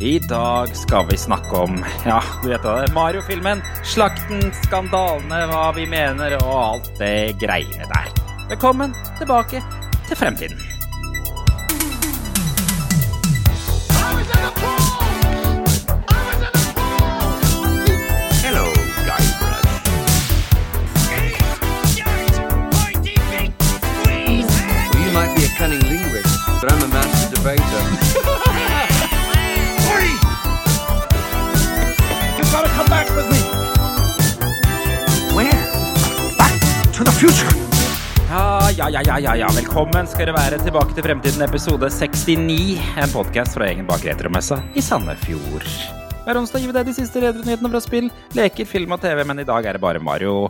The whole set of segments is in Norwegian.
I dag skal vi snakke om ja, du vet det, Mario-filmen, slakten, skandalene, hva vi mener og alt det greiene der. Velkommen tilbake til fremtiden. Ja, ja, ja, ja. Velkommen skal dere være tilbake til Fremtiden, episode 69. En podkast fra gjengen bak Retromessa i Sandefjord. Hver onsdag gir vi deg de siste retronyhetene fra spill, leker, film og TV, men i dag er det bare Mario,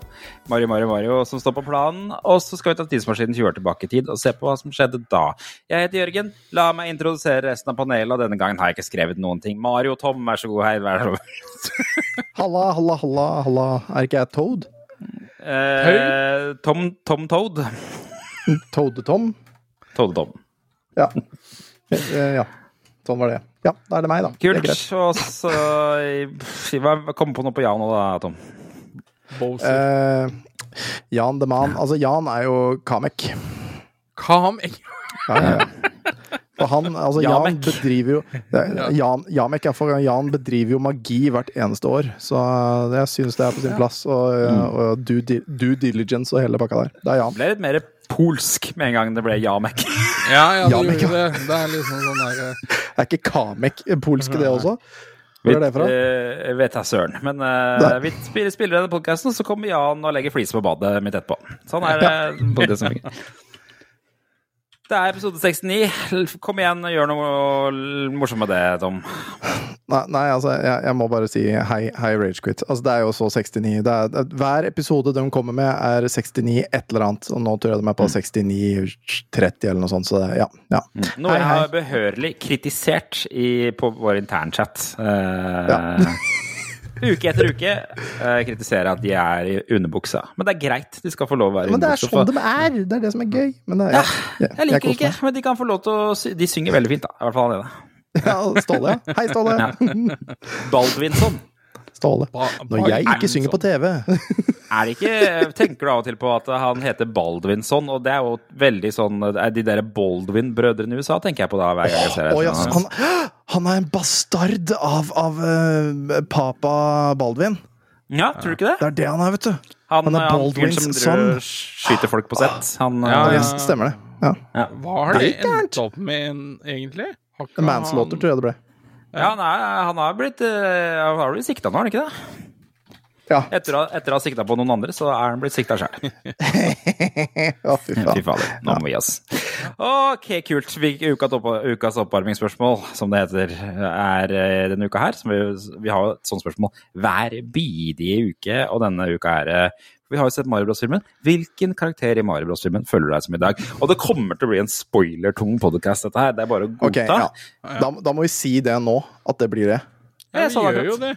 Mario, Mario, Mario som står på planen. Og så skal vi ta tidsmaskinen 20 år tilbake i tid og se på hva som skjedde da. Jeg heter Jørgen. La meg introdusere resten av panelet, og denne gangen har jeg ikke skrevet noen ting. Mario Tom, vær så god, hei. Vær så god. Halla, halla, halla, halla. Er ikke jeg Toad? Eh, Tom, Tom Toad. Toad-Tom? Toad Tom. Ja. Eh, ja. Sånn var det. Ja, da er det meg, da. Kult. Og så Hva kom på noe på Jan nå, da, Tom? Eh, Jan the Man. Altså, Jan er jo Kamek. Kamek? Ja, ja, ja. For han, altså, Jan Jamek. bedriver jo Jan, Jamek, ja, for Jan bedriver jo magi hvert eneste år, så jeg syns det er på sin plass. Og, Mm. og due, due diligence og hele pakka der. Det er Jan. Det ble litt mer polsk med en gang det ble Jamek. Ja, ja, det Ja, gjorde det. Det er liksom sånn der eh, Er ikke Kamek polsk, det også? Hvor er det fra? Uh, vet jeg søren. Men uh, vi spiller, spiller denne podkasten, så kommer Jan og legger flis på badet mitt etterpå. Sånn er det. fungerer. Det er episode 69. Kom igjen, og gjør noe morsomt med det, Tom. Nei, nei altså, jeg, jeg må bare si hei, hei Ragequit. Altså, det er jo så 69. Det er, hver episode de kommer med, er 69 et eller annet. Og nå tror jeg de er på 69-30 eller noe sånt, så det, ja. ja. Noe jeg har behørig kritisert i, på vår internchat. Eh, Uke etter uke uh, kritiserer at de er i underbuksa. Men det er greit, de skal få lov å være i Men det er sånn for- de er! Det er det som er gøy. Men det, ja, jeg, Jeg liker ikke, men de kan få lov til å sy De synger veldig fint, da. I hvert fall han ene. Ja, Ståle, ja. Hei, Ståle. Ja. Baldvinsson. Ståle. ba- Når jeg ikke synger på TV Er det ikke Tenker du av og til på at han heter Baldvinsson, og det er jo veldig sånn er De der Baldwin-brødrene i USA tenker jeg på da hver gang jeg ser det. ja, så han, han er en bastard av, av uh, papa Baldwin. Ja, tror du ikke det? Det er det han er, vet du. Han, Han er han Baldwins som sønn. skyter folk på sett. Han Ja, Ja, eh, ja. Stemmer det. Ja. Hva har er endt opp med, egentlig? Manslaughter, tror jeg det ble. ja, er, han har blitt eh, Han har blitt sikta nå, har han ikke det? Ja. Etter, å- etter å ha sikta på noen andre, så er han blitt sikta sjøl. Å, fy fader, nå må vi gi oss. Ok, kult. Vi- Ukas, opp, ukas oppvarmingsspørsmål, som det heter, er eh, denne uka her. Som vi, vi har jo et sånt spørsmål hver bidige uke, og denne uka er eh, Vi har jo sett Mario Bros-filmen. Hvilken karakter i Mario Bros-filmen føler du deg som i dag? Og det kommer til å bli en spoilertung podcast, dette her. Det er bare å godta. Okay, ja. Da, da må vi si det nå, at det blir det. Ja, vi gjør jo det.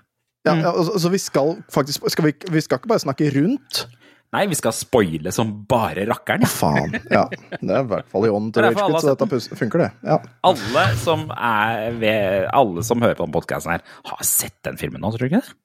Ja, ja, altså, så vi skal faktisk skal vi, vi skal ikke bare snakke rundt. Nei, vi skal spoile som bare rakkeren. Faen. Ja. Det er i hvert fall i ånden til Det Ragequit, så dette funker, det. Ja. Alle som, er ved, alle som hører på denne podkasten her, har sett den filmen nå, tror du ikke det?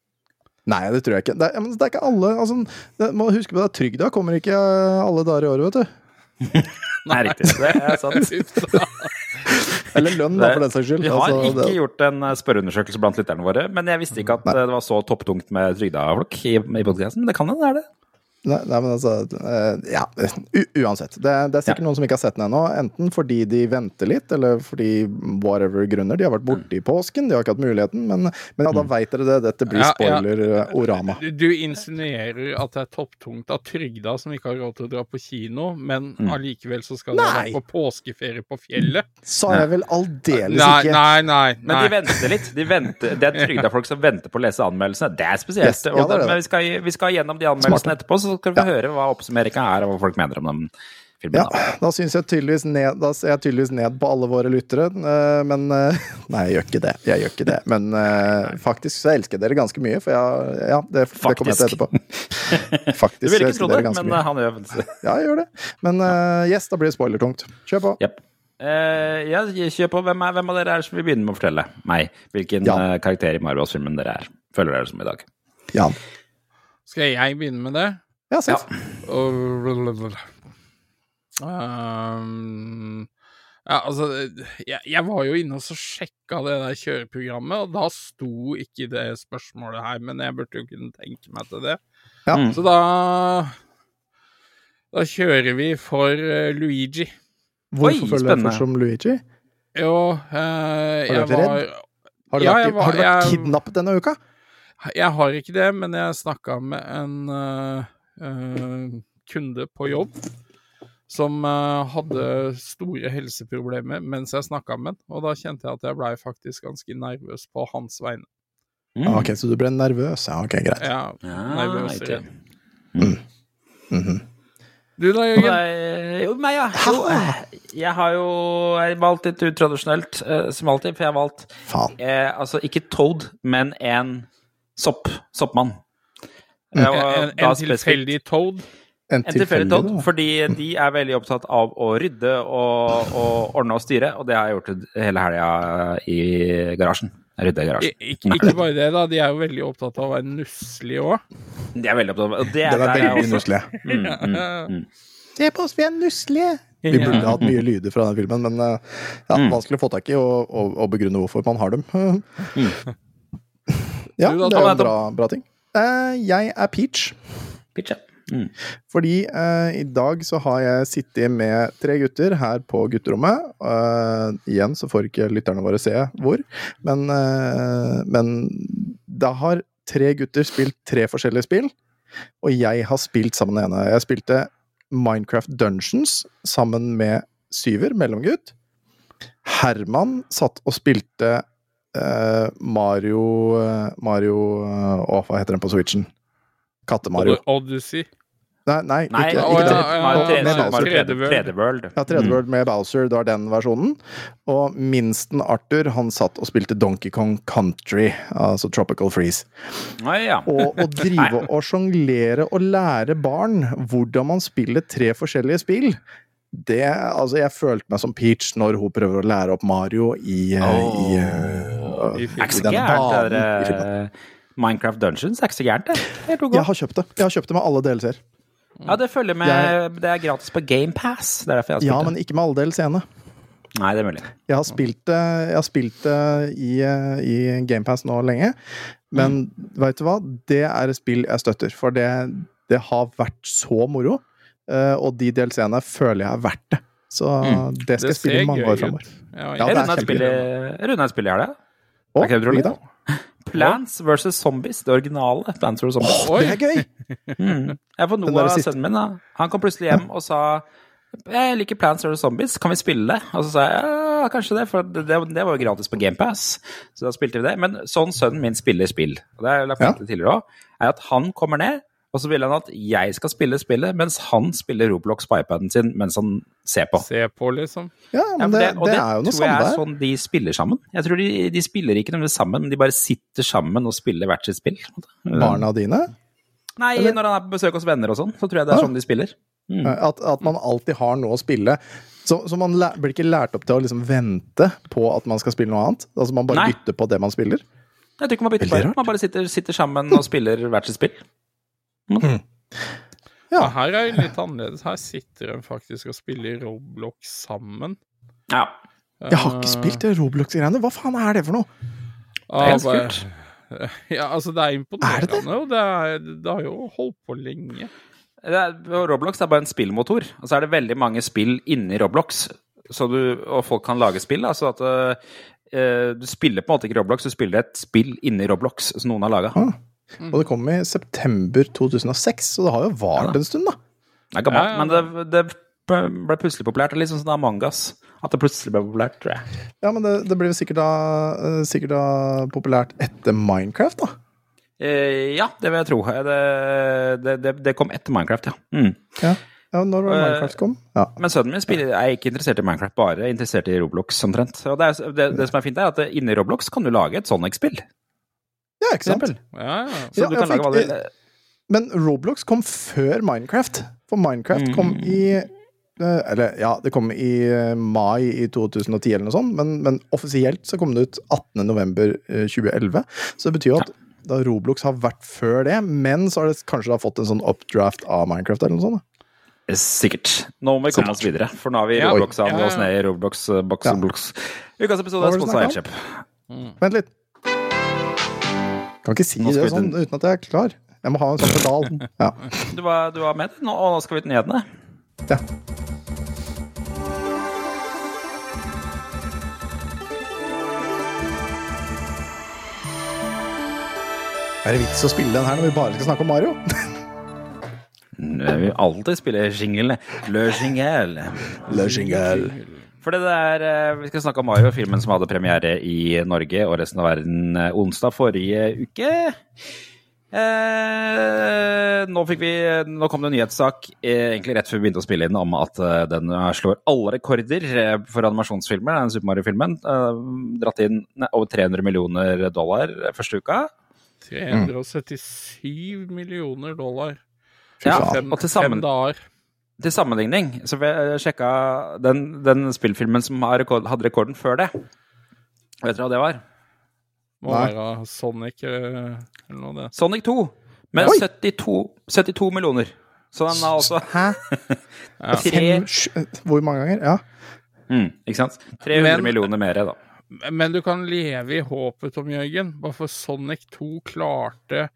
Nei, det tror jeg ikke. Det er, men det er ikke alle altså, det, Må huske på det, trygda kommer ikke alle dager i året, vet du. Nei, riktig. Det er sant. Eller lønn, da, for den saks skyld. Vi har Altså, ikke det, gjort en eh, spørreundersøkelse blant lytterne våre, men jeg visste ikke at Nei. det var så topptungt med trygda folk i, i podkasten. Det kan hende det er det. Nei, nei, men altså eh, Ja, u uansett. Det, det er sikkert Ja. noen som ikke har sett den ennå. Enten fordi de venter litt, eller fordi whatever grunner. De har vært borte i påsken, de har ikke hatt muligheten. Men, men ja, da veit dere det. Dette blir Ja, ja. spoiler-orama. Du, insinuerer at det er topptungt av trygda som ikke har råd til å dra på kino, men allikevel så skal de dra på påskeferie på fjellet? Sa jeg vel aldeles ikke. nei, nei. nei. Men de venter litt. De venter, det er trygda folk som venter på å lese anmeldelsene. Det er spesielt. Yes, ja, det er det, det. men vi skal, vi skal gjennom de anmeldelsene etterpå, så skal vi Ja. høre hva oppsummeringa er, og hva folk mener om den filmen. Ja, da. da synes jeg tydeligvis ned, da ser jeg tydeligvis ned på alle våre lyttere, eh, men eh, Nei, jeg gjør ikke det. Jeg gjør ikke det. Men eh, faktisk så elsker jeg dere ganske mye, for jeg, ja, det, det kommer jeg til etterpå. Faktisk Du så ville ikke tro det, men mye. han gjør det. Ja, jeg gjør det. Men yes, da blir det spoilertungt. Kjør på. Yep. Uh, ja, kjør på. Hvem, er, hvem av dere er det som vil begynne med å fortelle meg hvilken Ja. karakter i Marvel-filmen dere er? Føler dere som i dag? Jan. Skal jeg begynne med det? Ja, Sif. Ja. Um, ja, altså jeg, jeg var jo inne og så sjekka det der kjøreprogrammet, og da sto ikke det spørsmålet her, men jeg burde jo kunne tenke meg til det. Ja. Mm. Så da Da kjører vi for uh, Luigi. Hvorfor Oi, føler du som Luigi? Jo, uh, jeg var redd? Har du Ja, vært, var- har du vært jeg- kidnappet denne uka? Jeg har ikke det, men jeg snakka med en eh, kunde på jobb som eh, hadde store helseproblemer mens jeg snakka med han, og da kjente jeg at jeg blei faktisk ganske nervøs på hans vegne. Mm. Ah, Ok, så du ble nervøs? Ja, ok, greit. Ja, Ja, mm. Mm -hmm. Du da, Jørgen? Jo, meg, ja. Jo, eh, jeg har jo jeg valgt litt utradisjonelt, uh, som alltid, for jeg har valgt Faen. eh, altså ikke Toad, men en sopp. Soppmann. Mm. En, en, en tilfeldig Toad? En tilfeldig Toad, fordi de er veldig opptatt av å rydde og, og ordne og styre, og det har jeg gjort hele helga i garasjen. Rydde garasjen. Ikke, ikke bare det, da. De er jo veldig opptatt av å være nusselige òg. De er veldig opptatt av det. Er der jeg veldig også- nusselig. Mm, mm, mm. Se på oss, vi er nusselige! Vi burde hatt mye lyder fra den filmen, men eh, ja, Mm. vanskelig å få tak i og, og, og begrunne hvorfor man har dem. Ja, det er jo en bra, bra ting. Eh, jeg er Peach. Peach, ja. Mm. Fordi eh, i dag så har jeg sittet med tre gutter her på gutterommet. Eh, igjen så får ikke lytterne våre se hvor, men, eh, men da har tre gutter spilt tre forskjellige spill, og jeg har spilt sammen med ene. Jeg spilte Minecraft Dungeons sammen med Syver, mellomgutt. Herman satt og spilte Mario eh, Mario eh, Å, hva heter den på Switchen? Katte-Mario. Odyssey. Nei, nei, Nei, ikke, å, ikke det. ja, Mario ja, 3D med Bowser. 3D 3D World. Ja, 3D World med Bowser, det var den versjonen. Og minsten Arthur, han satt og spilte Donkey Kong Country, altså Tropical Freeze. Ja. Og å drive og sjonglere og lære barn hvordan man spiller tre forskjellige spill det, altså Jeg følte meg som Peach når hun prøver å lære opp Mario i, oh. i, eh, I er ikke så i denne gærent, det banen der eh, Minecraft Dungeons. Er ikke så gærent, det. Jeg har kjøpt det. Jeg har kjøpt det med alle DLC-er. Ja, det følger med Jeg- Det er gratis på GamePass. Det er derfor jeg har Ja, men ikke med alle DLC-ene. Nei, det er mulig. Jeg har spilt det, jeg har spilt det i, i GamePass nå lenge, men vet du hva? Det er et spill jeg støtter, for det, det har vært så moro. eh, Og de DLC-ene føler jeg er verdt det. Så det skal jeg spille i mange år framover. Ja, Ja, Jeg det runda spill jeg rundet et spill i helga. Utrolig? hvilket da? Plants vs. Zombies. Det originale Plants vs. Zombies. Åh, Det er gøy! Mm. Jeg får noe av sønnen min. da. Han kom plutselig hjem og sa jeg liker Plants vs. Zombies, kan vi spille det? Og så sa jeg ja, kanskje det, for det, det, var jo gratis på GamePass. Så da spilte vi det. Men sånn sønnen min spiller spill, og det har jeg lagt merke til tidligere òg, er at han kommer ned, og så vil han at jeg skal spille spillet, mens han spiller Roblox på iPaden sin mens han ser på. Se på, liksom. Ja, Ja, men det, det, det er jo noe tror jeg er sånn de spiller sammen. Jeg tror de, de spiller ikke nemlig sammen, men de bare sitter sammen og spiller hvert sitt spill. Barna dine. Nei, Eller- når han er på besøk hos venner og sånn, så tror jeg det er Ja. sånn de spiller. Mm. At, at man alltid har noe å spille. Så, så man lær, blir ikke lært opp til å liksom vente på at man skal spille noe annet. Altså Man bare Nei. bytter på det man spiller. Jeg tror ikke man bytter på det. Man bare sitter, sitter sammen og spiller hvert sitt spill. Ja. Ja, her er det litt annerledes. Her sitter de faktisk og spiller Roblox sammen. Ja. Jeg har ikke spilt det Roblox-greiene. Hva faen er det for noe? Det er bare- kult. Ja, altså, det er Er det imponerende, det? og det, er, det har jo holdt på lenge. Det er, Roblox er bare en spillmotor, og så er det veldig mange spill inni Roblox. Så du, og folk kan lage spill. Altså at uh, du spiller på en måte ikke Roblox, du spiller et spill inni Roblox som noen har laga. Ah. Og det kom i september 2006, så det har jo vart Ja en stund, da. Det er gammelt, Ja, ja, men det, det ble plutselig populært. Det er litt sånn som Among us. At det plutselig ble populært, tror jeg. Ja, men det, det ble sikkert da, eh, sikkert da populært etter Minecraft, da. Eh, ja, det vil jeg tro. Det, det, det, det kom etter Minecraft, ja. Mm. Ja, ja når var Eh, Minecraft kom? Ja. Men sønnen min spiller, er ikke interessert i Minecraft, bare interessert i Roblox, omtrent. Og det, er, det, det som er fint, er at inni Roblox kan du lage et Sonic-spill, ja, ikke sant? Ja, ja. Så Ja, du kan lage hva du vil. Men Roblox kom før Minecraft. For Minecraft kom Mm. i eh, Eller ja, det kom i eh, mai i 2010 eller noe sånt, men, men offisielt så kom det ut 18.11.2011. Så det betyr jo at da Roblox har vært før det, men så har det kanskje da fått en sånn updraft av Minecraft eller noe sånt. da. Sikkert. Nå må vi komme oss videre, for nå har vi Ja. Roblox-a Ja, ja. oss ned i Roblox-boks. box Ja. Ukas episode er sponsa av Elkjøp. Vent litt. Kan ikke si det sånn uten at jeg er klar. Jeg må ha en sånn pedal. Ja. Du var, du var med nå, og nå skal vi til nyhetene. ja. Er det vits å spille den her når vi bare skal snakke om Mario? Jeg vil alltid spille jingle. Le jingle. Le jingle. For det der, eh, Vi skal snakke om Mario, filmen som hadde premiere i Norge og resten av verden eh, onsdag forrige uke. Eh, nå, vi, nå kom det en nyhetssak eh, egentlig rett før vi begynte å spille inn om at eh, den eh, slår alle rekorder for animasjonsfilmer. Den Super Mario-filmen. Dratt inn nei, over 300 millioner dollar første uka. 377 millioner dollar. Ja, og til sammen, fem dager. Til sammenligning så vi sjekka den, den spillfilmen som har rekord, hadde rekorden før det. Vet dere hva det var? Må Nei. være Sonic eh, eller noe det. Sonic 2. Med 72, 72 millioner. Så den har også Hæ? tre, Fem, sj- hvor mange ganger? Ja. mm, Ikke sant? 300 Men- millioner mer, da. Men du kan leve i håpet om, Jørgen. Bare for Sonic 2 klarte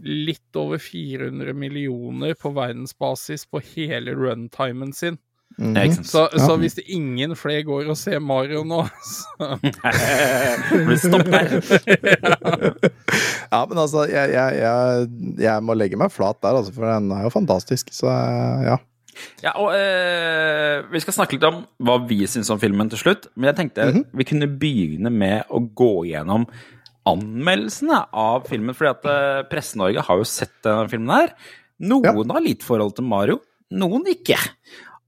litt over 400 millioner på verdensbasis på hele runtimen sin. Mm -hmm. Så, så hvis det ingen flere går og ser Mario nå, så Blir stopp der. Ja, men altså, jeg, jeg, jeg, jeg må legge meg flat der, altså, for den er jo fantastisk. Så ja. Ja, og eh, Vi skal snakke litt om hva vi syns om filmen til slutt. Men jeg tenkte vi kunne begynne med å gå gjennom anmeldelsene av filmen. fordi at eh, Presse-Norge har jo sett denne filmen her. Noen har litt forhold til Mario, noen ikke.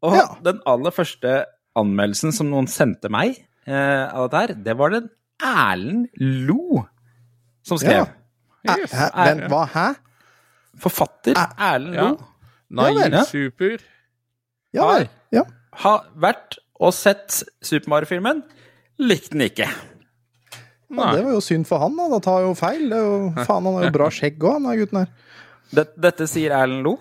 Og Ja. den aller første anmeldelsen som noen sendte meg eh, av dette her, det var den Erlend Lo som skrev. Ja. Yes. hæ, vent, hva? Hæ? Forfatter Æ, Erlend Lo Naiv Ja super. Ja vel. Ja. har vært og sett Super Mario-filmen. Likte den ikke. Ja, Nei. det var jo synd for han, da. Da tar jo feil. Det er jo, faen, han har jo bra skjegg òg, han der gutten her. Dette, dette sier Erlend Lo.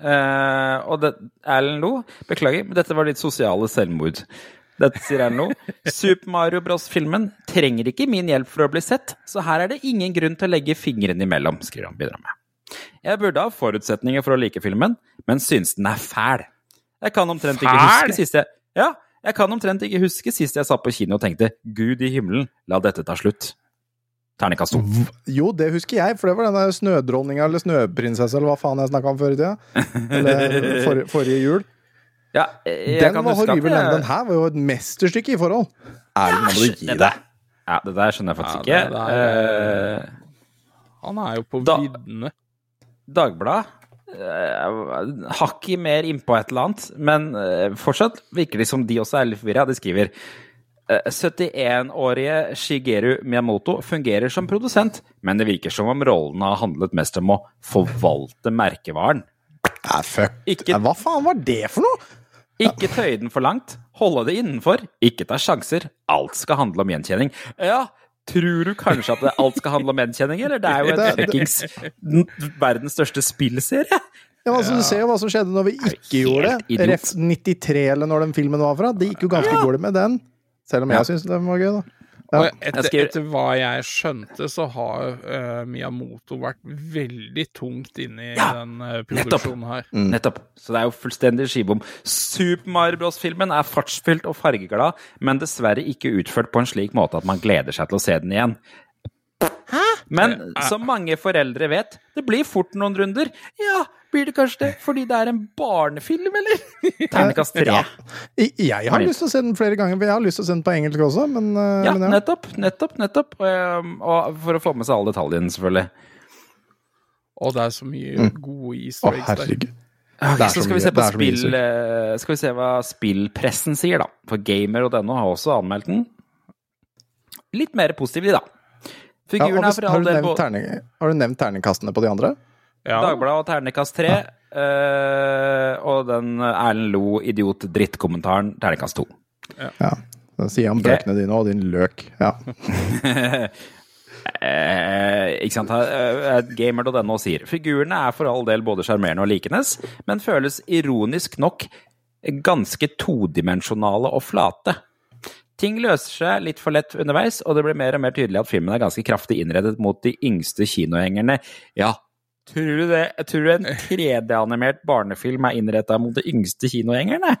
Eh, og det, Erlend Lo, beklager, men dette var ditt sosiale selvmord. Dette sier Erlend Lo. Super Mario Bros.-filmen trenger ikke min hjelp for å bli sett, så her er det ingen grunn til å legge fingrene imellom, skriver han bidrar med. Jeg burde ha forutsetninger for å like filmen, men synes den er fæl. Jeg kan omtrent ikke Fæl? huske sist jeg Ja, jeg kan omtrent ikke huske sist jeg satt på kino og tenkte 'Gud i himmelen, la dette ta slutt'. Terningkast to. Jo, det husker jeg, for det var den der snødronninga eller snøprinsessa eller hva faen jeg snakka om før i tida. Eller for, forrige jul. Ja, jeg Den kan var huske at horribel. jeg- Den her var jo et mesterstykke i forhold. Erlend, nå må du gi deg. Ja, det der skjønner jeg faktisk Ja, ikke. det der- Eh, Han er jo på Da- viddene. Dagbladet hakket mer innpå et eller annet, men eh, fortsatt virker det som de også er litt forvirra. De skriver eh, 71-årige Shigeru Miyamoto fungerer som produsent, men det virker som om rollen har handlet mest om å forvalte merkevaren. Ja, fuck. Ikke- Hva faen var det for noe? Ikke tøye den for langt, holde det innenfor, ikke ta sjanser. Alt skal handle om gjenkjenning. Ja, tror du kanskje at alt skal handle om gjenkjenning, eller? Det er jo en et fuckings verdens største spillserie. Ja, altså, Du ser jo hva som skjedde når vi ikke gjorde det. Ref 93, eller når den filmen var fra. Det gikk jo ganske dårlig med den. Selv om Ja. jeg syns den var gøy, da. Ja. Og etter, skriver- etter hva jeg skjønte, så har uh, Miyamoto vært veldig tungt inne i Ja, den eh, nettopp. produksjonen her. Nettopp. Så det er jo fullstendig skivebom. Super Mario Bros.-filmen er fartsfylt og fargeglad, men dessverre ikke utført på en slik måte at man gleder seg til å se den igjen. Men som mange foreldre vet, det blir fort noen runder. Ja, blir det kanskje det fordi det er en barnefilm, eller? Ternekast tre. Ja. Jeg har lyst til å se den flere ganger, for jeg har lyst til å se den på engelsk også, men, eh, Ja, men ja. nettopp, nettopp, nettopp. Og, um, og for å få med seg alle detaljene, selvfølgelig. Og det er så mye gode Å, easter eggs der. herregud. Ok, er så så skal vi se på spill eh, Skal vi se hva spillpressen sier, da. For gamer.no har også anmeldt den. Litt mer positiv, de, da. Ja, har, for har, du både terning, har du nevnt terningkastene på de andre? Ja. Dagbladet og Ternekast 3. Uh, og den Erlend Lo idiot-drittkommentaren terningkast to. Ja. Da sier han brøkene bøkene dine og din løk. Ja. Eh, ikke sant? Uh, Gamer.no sier figurene er for all del både sjarmerende og likenes, men føles ironisk nok ganske todimensjonale og flate. Ting løser seg litt for lett underveis, og det blir mer og mer tydelig at filmen er ganske kraftig innredet mot de yngste kinohengerne. Ja, tror du det? Tror du en 3D-animert barnefilm er innretta mot de yngste kinogjengerne?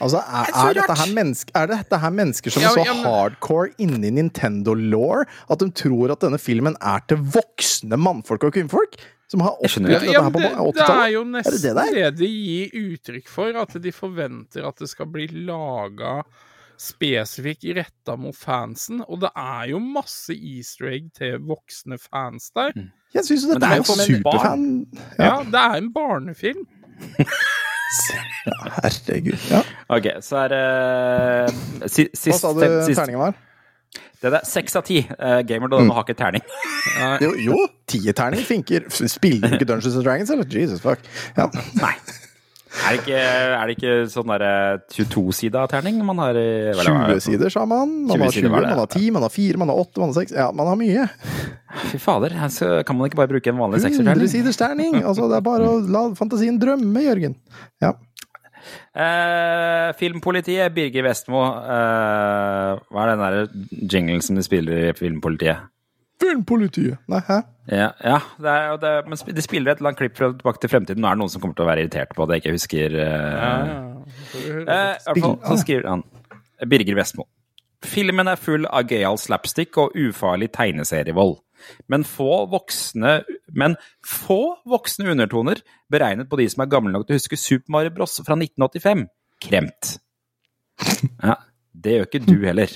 Altså, er, er, dette her menneske, er dette her mennesker som Ja, er så ja, men- hardcore inni Nintendo-law at de tror at denne filmen er til voksne mannfolk og kvinnfolk? Som har Jeg opplevd det. dette her på 80-tallet? det er 80-tallet? jo det nesten det det, de gir uttrykk for, at de forventer at det skal bli laga spesifikt retta mot fansen. Og det er jo masse easter egg til voksne fans der. Jeg syns jo dette det er er jo superfan. Ja, det er en barnefilm. Herregud. Ja. Ok, så er det si, Hva sa du sist, terningen var? Det er seks av ti. Uh, Gamer.no har ikke terning. Jo, jo tierterning funker. Spiller du ikke Dungeons and Dragons, eller? Jesus fuck. Ja. Nei. Er det ikke, er det ikke sånn derre 22-sida terning man har? i- eller er 20 det? sider, sa man. Man har 20, sider var det, man har 10, man har 4, man har 8, man har 6 Ja, man har mye. Fy fader, her kan man ikke bare bruke en vanlig 100 sekserterning? siders terning. Altså, det er bare å la fantasien drømme, Jørgen. Ja. Eh, filmpolitiet, Birger Vestmo. eh, hva er den der jinglen som de spiller i Filmpolitiet? Filmpolitiet. Nei, hæ? Ja, ja det er, det, men de spiller et eller annet klipp fra Tilbake til fremtiden. Nå er det noen som kommer til å være irritert på at jeg ikke husker uh, ja, ja. fall så skriver han Birger Vestmo. Filmen er full av gøyal slapstick og ufarlig tegneserievold. Men få voksne Men få voksne undertoner beregnet på de som er gamle nok til å huske Super Mario Bros. fra 1985. Kremt. Ja, det gjør ikke du heller.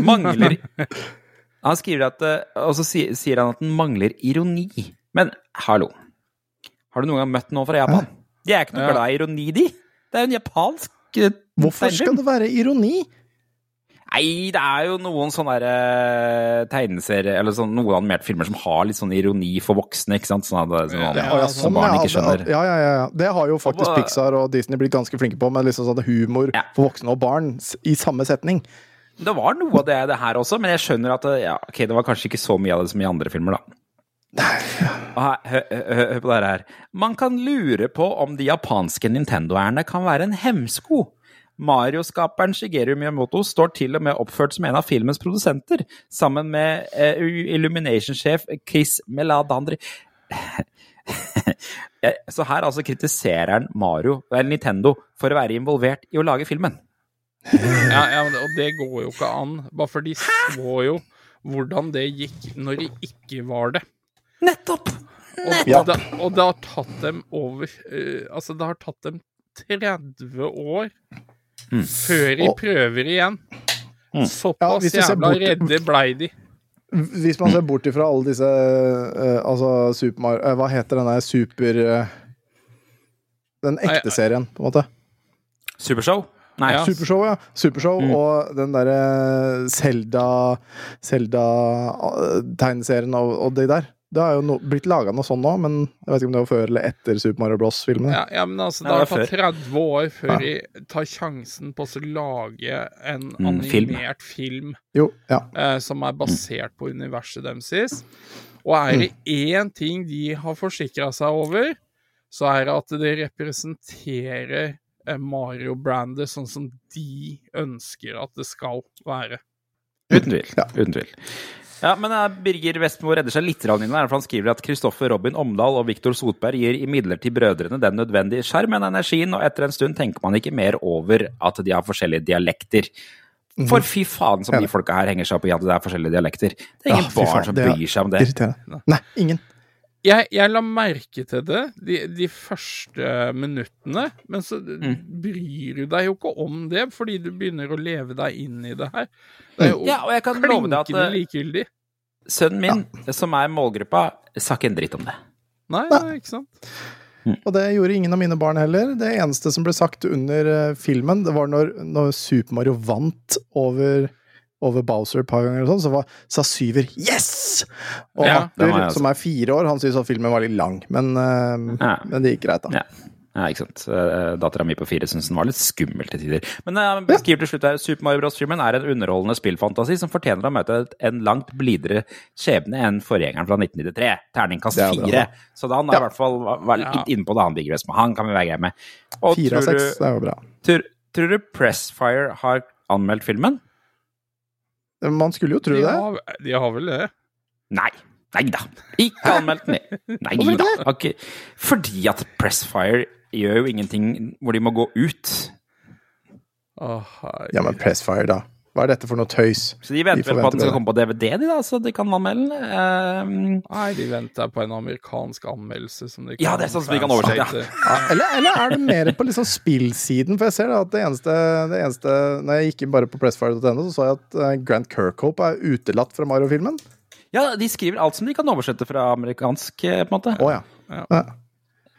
Mangler Han skriver at eh, Og så sier, han at den mangler ironi. Men hallo. Har du noen gang møtt noen fra Japan? De er ikke noe Ja. glad i ironi, de. Det er jo en japansk eh, Hvorfor skal det være ironi? Nei, det er jo noen sånne eh, tegneserier Eller sånn, noen animerte filmer som har litt sånn ironi for voksne, ikke sant? Sånn at, sånn, Ja, ja, sånn, barn ikke skjønner. Ja, ja, ja, ja. Det har jo faktisk Pixar og Disney blitt ganske flinke på, med liksom sånn humor Ja. for voksne og barn i samme setning. Det var noe av det, det her også, men jeg skjønner at ja, ok, det var kanskje ikke så mye av det som i andre filmer, da. Hør, på det her. Man kan lure på om de japanske Nintendo-erne kan være en hemsko. Mario-skaperen Shigeru Miyamoto står til og med oppført som en av filmens produsenter, sammen med eh, Illumination-sjef Chris Meladandri. Eh, Så her altså kritiserer han Mario, eller Nintendo, for å være involvert i å lage filmen. Ja, ja, og det går jo ikke an. Bare for de så jo hvordan det gikk når de ikke var det. Nettopp! Og, og, det, og det har tatt dem over uh, Altså, det har tatt dem 30 år før de Og- prøver igjen. Mm. Såpass ja, jævla bort- redde blei de. Hvis man ser bort ifra alle disse uh, Altså Super Mario eh, Hva heter den der super Den ekte serien, på en måte. Supershow? Nei. Ja. Supershow, ja. Supershow Mm. og den derre Selda Selda-tegneserien og, og det der. Det har jo no, blitt laga noe sånn nå, men jeg vet ikke om det var før eller etter Super Mario Bros.-filmene. Ja, ja, men altså, det er tatt 30 år før de tar sjansen på å lage en Mm, film. animert film, Jo, ja. eh, som er basert på universet deres. Og er det én ting de har forsikra seg over, så er det at det representerer eh, Mario-brandet sånn som de ønsker at det skal være. Uten tvil. Ja. Uten tvil. Ja, men eh, Birger Vestmo redder seg litt inn der, for han skriver at Kristoffer Robin Omdal og Viktor Sotberg gir imidlertid brødrene den nødvendige sjarmen og energien, og etter en stund tenker man ikke mer over at de har forskjellige dialekter. For fy faen som de folka her henger seg opp i at det er forskjellige dialekter. Det er ingen Ja, barn faen, som bryr seg om det. Irriterende. Nei, ingen. Jeg, jeg la merke til det de, de første minuttene, men så Mm. bryr du deg jo ikke om det, fordi du begynner å leve deg inn i det her. Det er jo Ja, og jeg kan love deg at eh, likegyldig. sønnen min, som er målgruppa, sa ikke en dritt om det. Nei, nei, ikke sant? Og det gjorde ingen av mine barn heller. Det eneste som ble sagt under eh, filmen, det var når, når Super Mario vant over over Bowser et par ganger, og sånn, så var, sa syver 'yes!' Og Ja, Arthur, som er fire år, han syntes at filmen var litt lang, men, eh, Ja. men det gikk greit, da. Ja. Ja, ikke sant. Dattera mi på fire syns den var litt skummel til tider. Men jeg beskriver til slutt her Super Mario Bros.-filmen er en underholdende spillfantasi som fortjener å møte en langt blidere skjebne enn forgjengeren fra 1993. Terningkast er fire. Så da han er i hvert fall var, litt Ja. inne på det, han digger best med. han kan vi være greie med. Og Fire av seks, det er jo bra. Tror, tror du Pressfire har anmeldt filmen? Man skulle jo tro De det. de har vel det? Nei. Nei da. Ikke anmeldt den. Nei da. Okay. Fordi at Pressfire gjør jo ingenting hvor de må gå ut. Oh. Ja, men Pressfire, da. Hva er dette for noe tøys? Så de venter De vel på at den skal komme på DVD, de da, så de kan anmelde den. Ehm, Nei, de venter på en amerikansk anmeldelse som de kan Ja, det er sånn som de kan oversette, ja. Ja, eller, eller er det mer på liksom spillsiden? For jeg ser da at det eneste, det eneste Når jeg gikk inn bare på pressfire.no, så så jeg at eh, Grant Kirkhope er utelatt fra Mario-filmen. ja, de skriver alt som de kan oversette fra amerikansk, eh, på en måte. Å ja. Ja. Ja,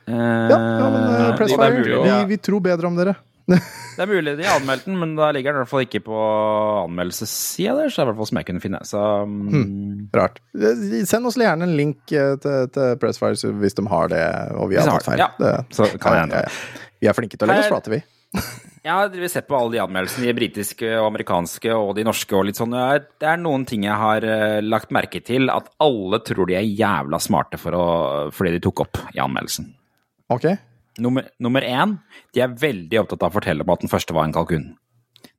Eh, ja, ja, men eh, Pressfire, vi, vi tror bedre om dere. Det er mulig de har anmeldt den, men da ligger den i hvert fall ikke på anmeldelsessida der, så det er i hvert fall som jeg kunne finne. Så hmm, Rart. Send oss gjerne en link eh, til, til Pressfire hvis de har det, og vi har tatt feil. ja. Det, så kan jeg ja, ja. Vi er flinke til å legge oss flate, vi. Jeg har sett på alle de anmeldelsene, de britiske og amerikanske og de norske og litt sånn. Det er noen ting jeg har eh, lagt merke til, at alle tror de er jævla smarte for å, fordi de tok opp i anmeldelsen. Ok? Nummer, nummer én, de er veldig opptatt av å fortelle om at den første var en kalkun.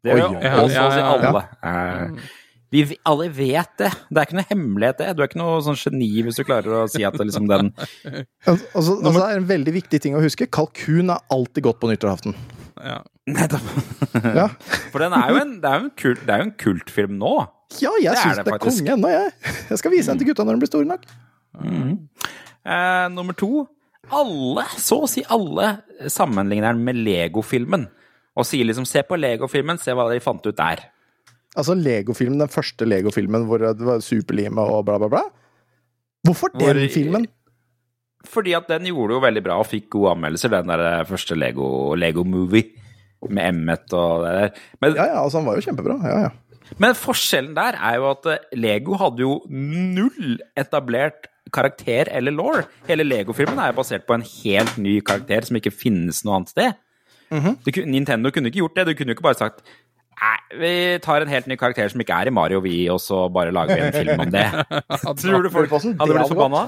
Det er jo også alle. Eh, vi alle vet det. Det er ikke noe hemmelighet, det. Du er ikke noe sånn geni hvis du klarer å si at det liksom den Altså, altså, altså, det er en veldig viktig ting å huske. Kalkun er alltid godt på nyttårsaften. Ja. Nettopp. Ja, For den er jo en, det er jo en, kult, det er jo en kultfilm nå. ja jeg syns det det er konge ennå, jeg. Jeg skal vise den til gutta når de blir store nok. Eh, nummer to. Alle, så å si alle, sammenligner den med Lego-filmen. Og sier liksom 'se på Lego-filmen, se hva de fant ut der'. Altså Lego-filmen, den første Lego-filmen hvor det var superlime og bla, bla, bla. Hvorfor den Hvor- filmen? Fordi at den gjorde jo veldig bra og fikk gode anmeldelser, den der første Lego, Lego Movie. Med Emmet og det der. Men, Ja, ja, altså han var jo kjempebra. Ja, ja. Men forskjellen der er jo at eh, Lego hadde jo null etablert karakter eller law. Hele Lego-filmen er jo basert på en helt ny karakter som ikke finnes noe annet sted. Du Nintendo kunne ikke gjort det. Du kunne jo ikke bare sagt Nei, vi tar en helt ny karakter som ikke er i Mario, vi, og så bare lager vi en film om det. Tror du folk hadde blitt forbanna?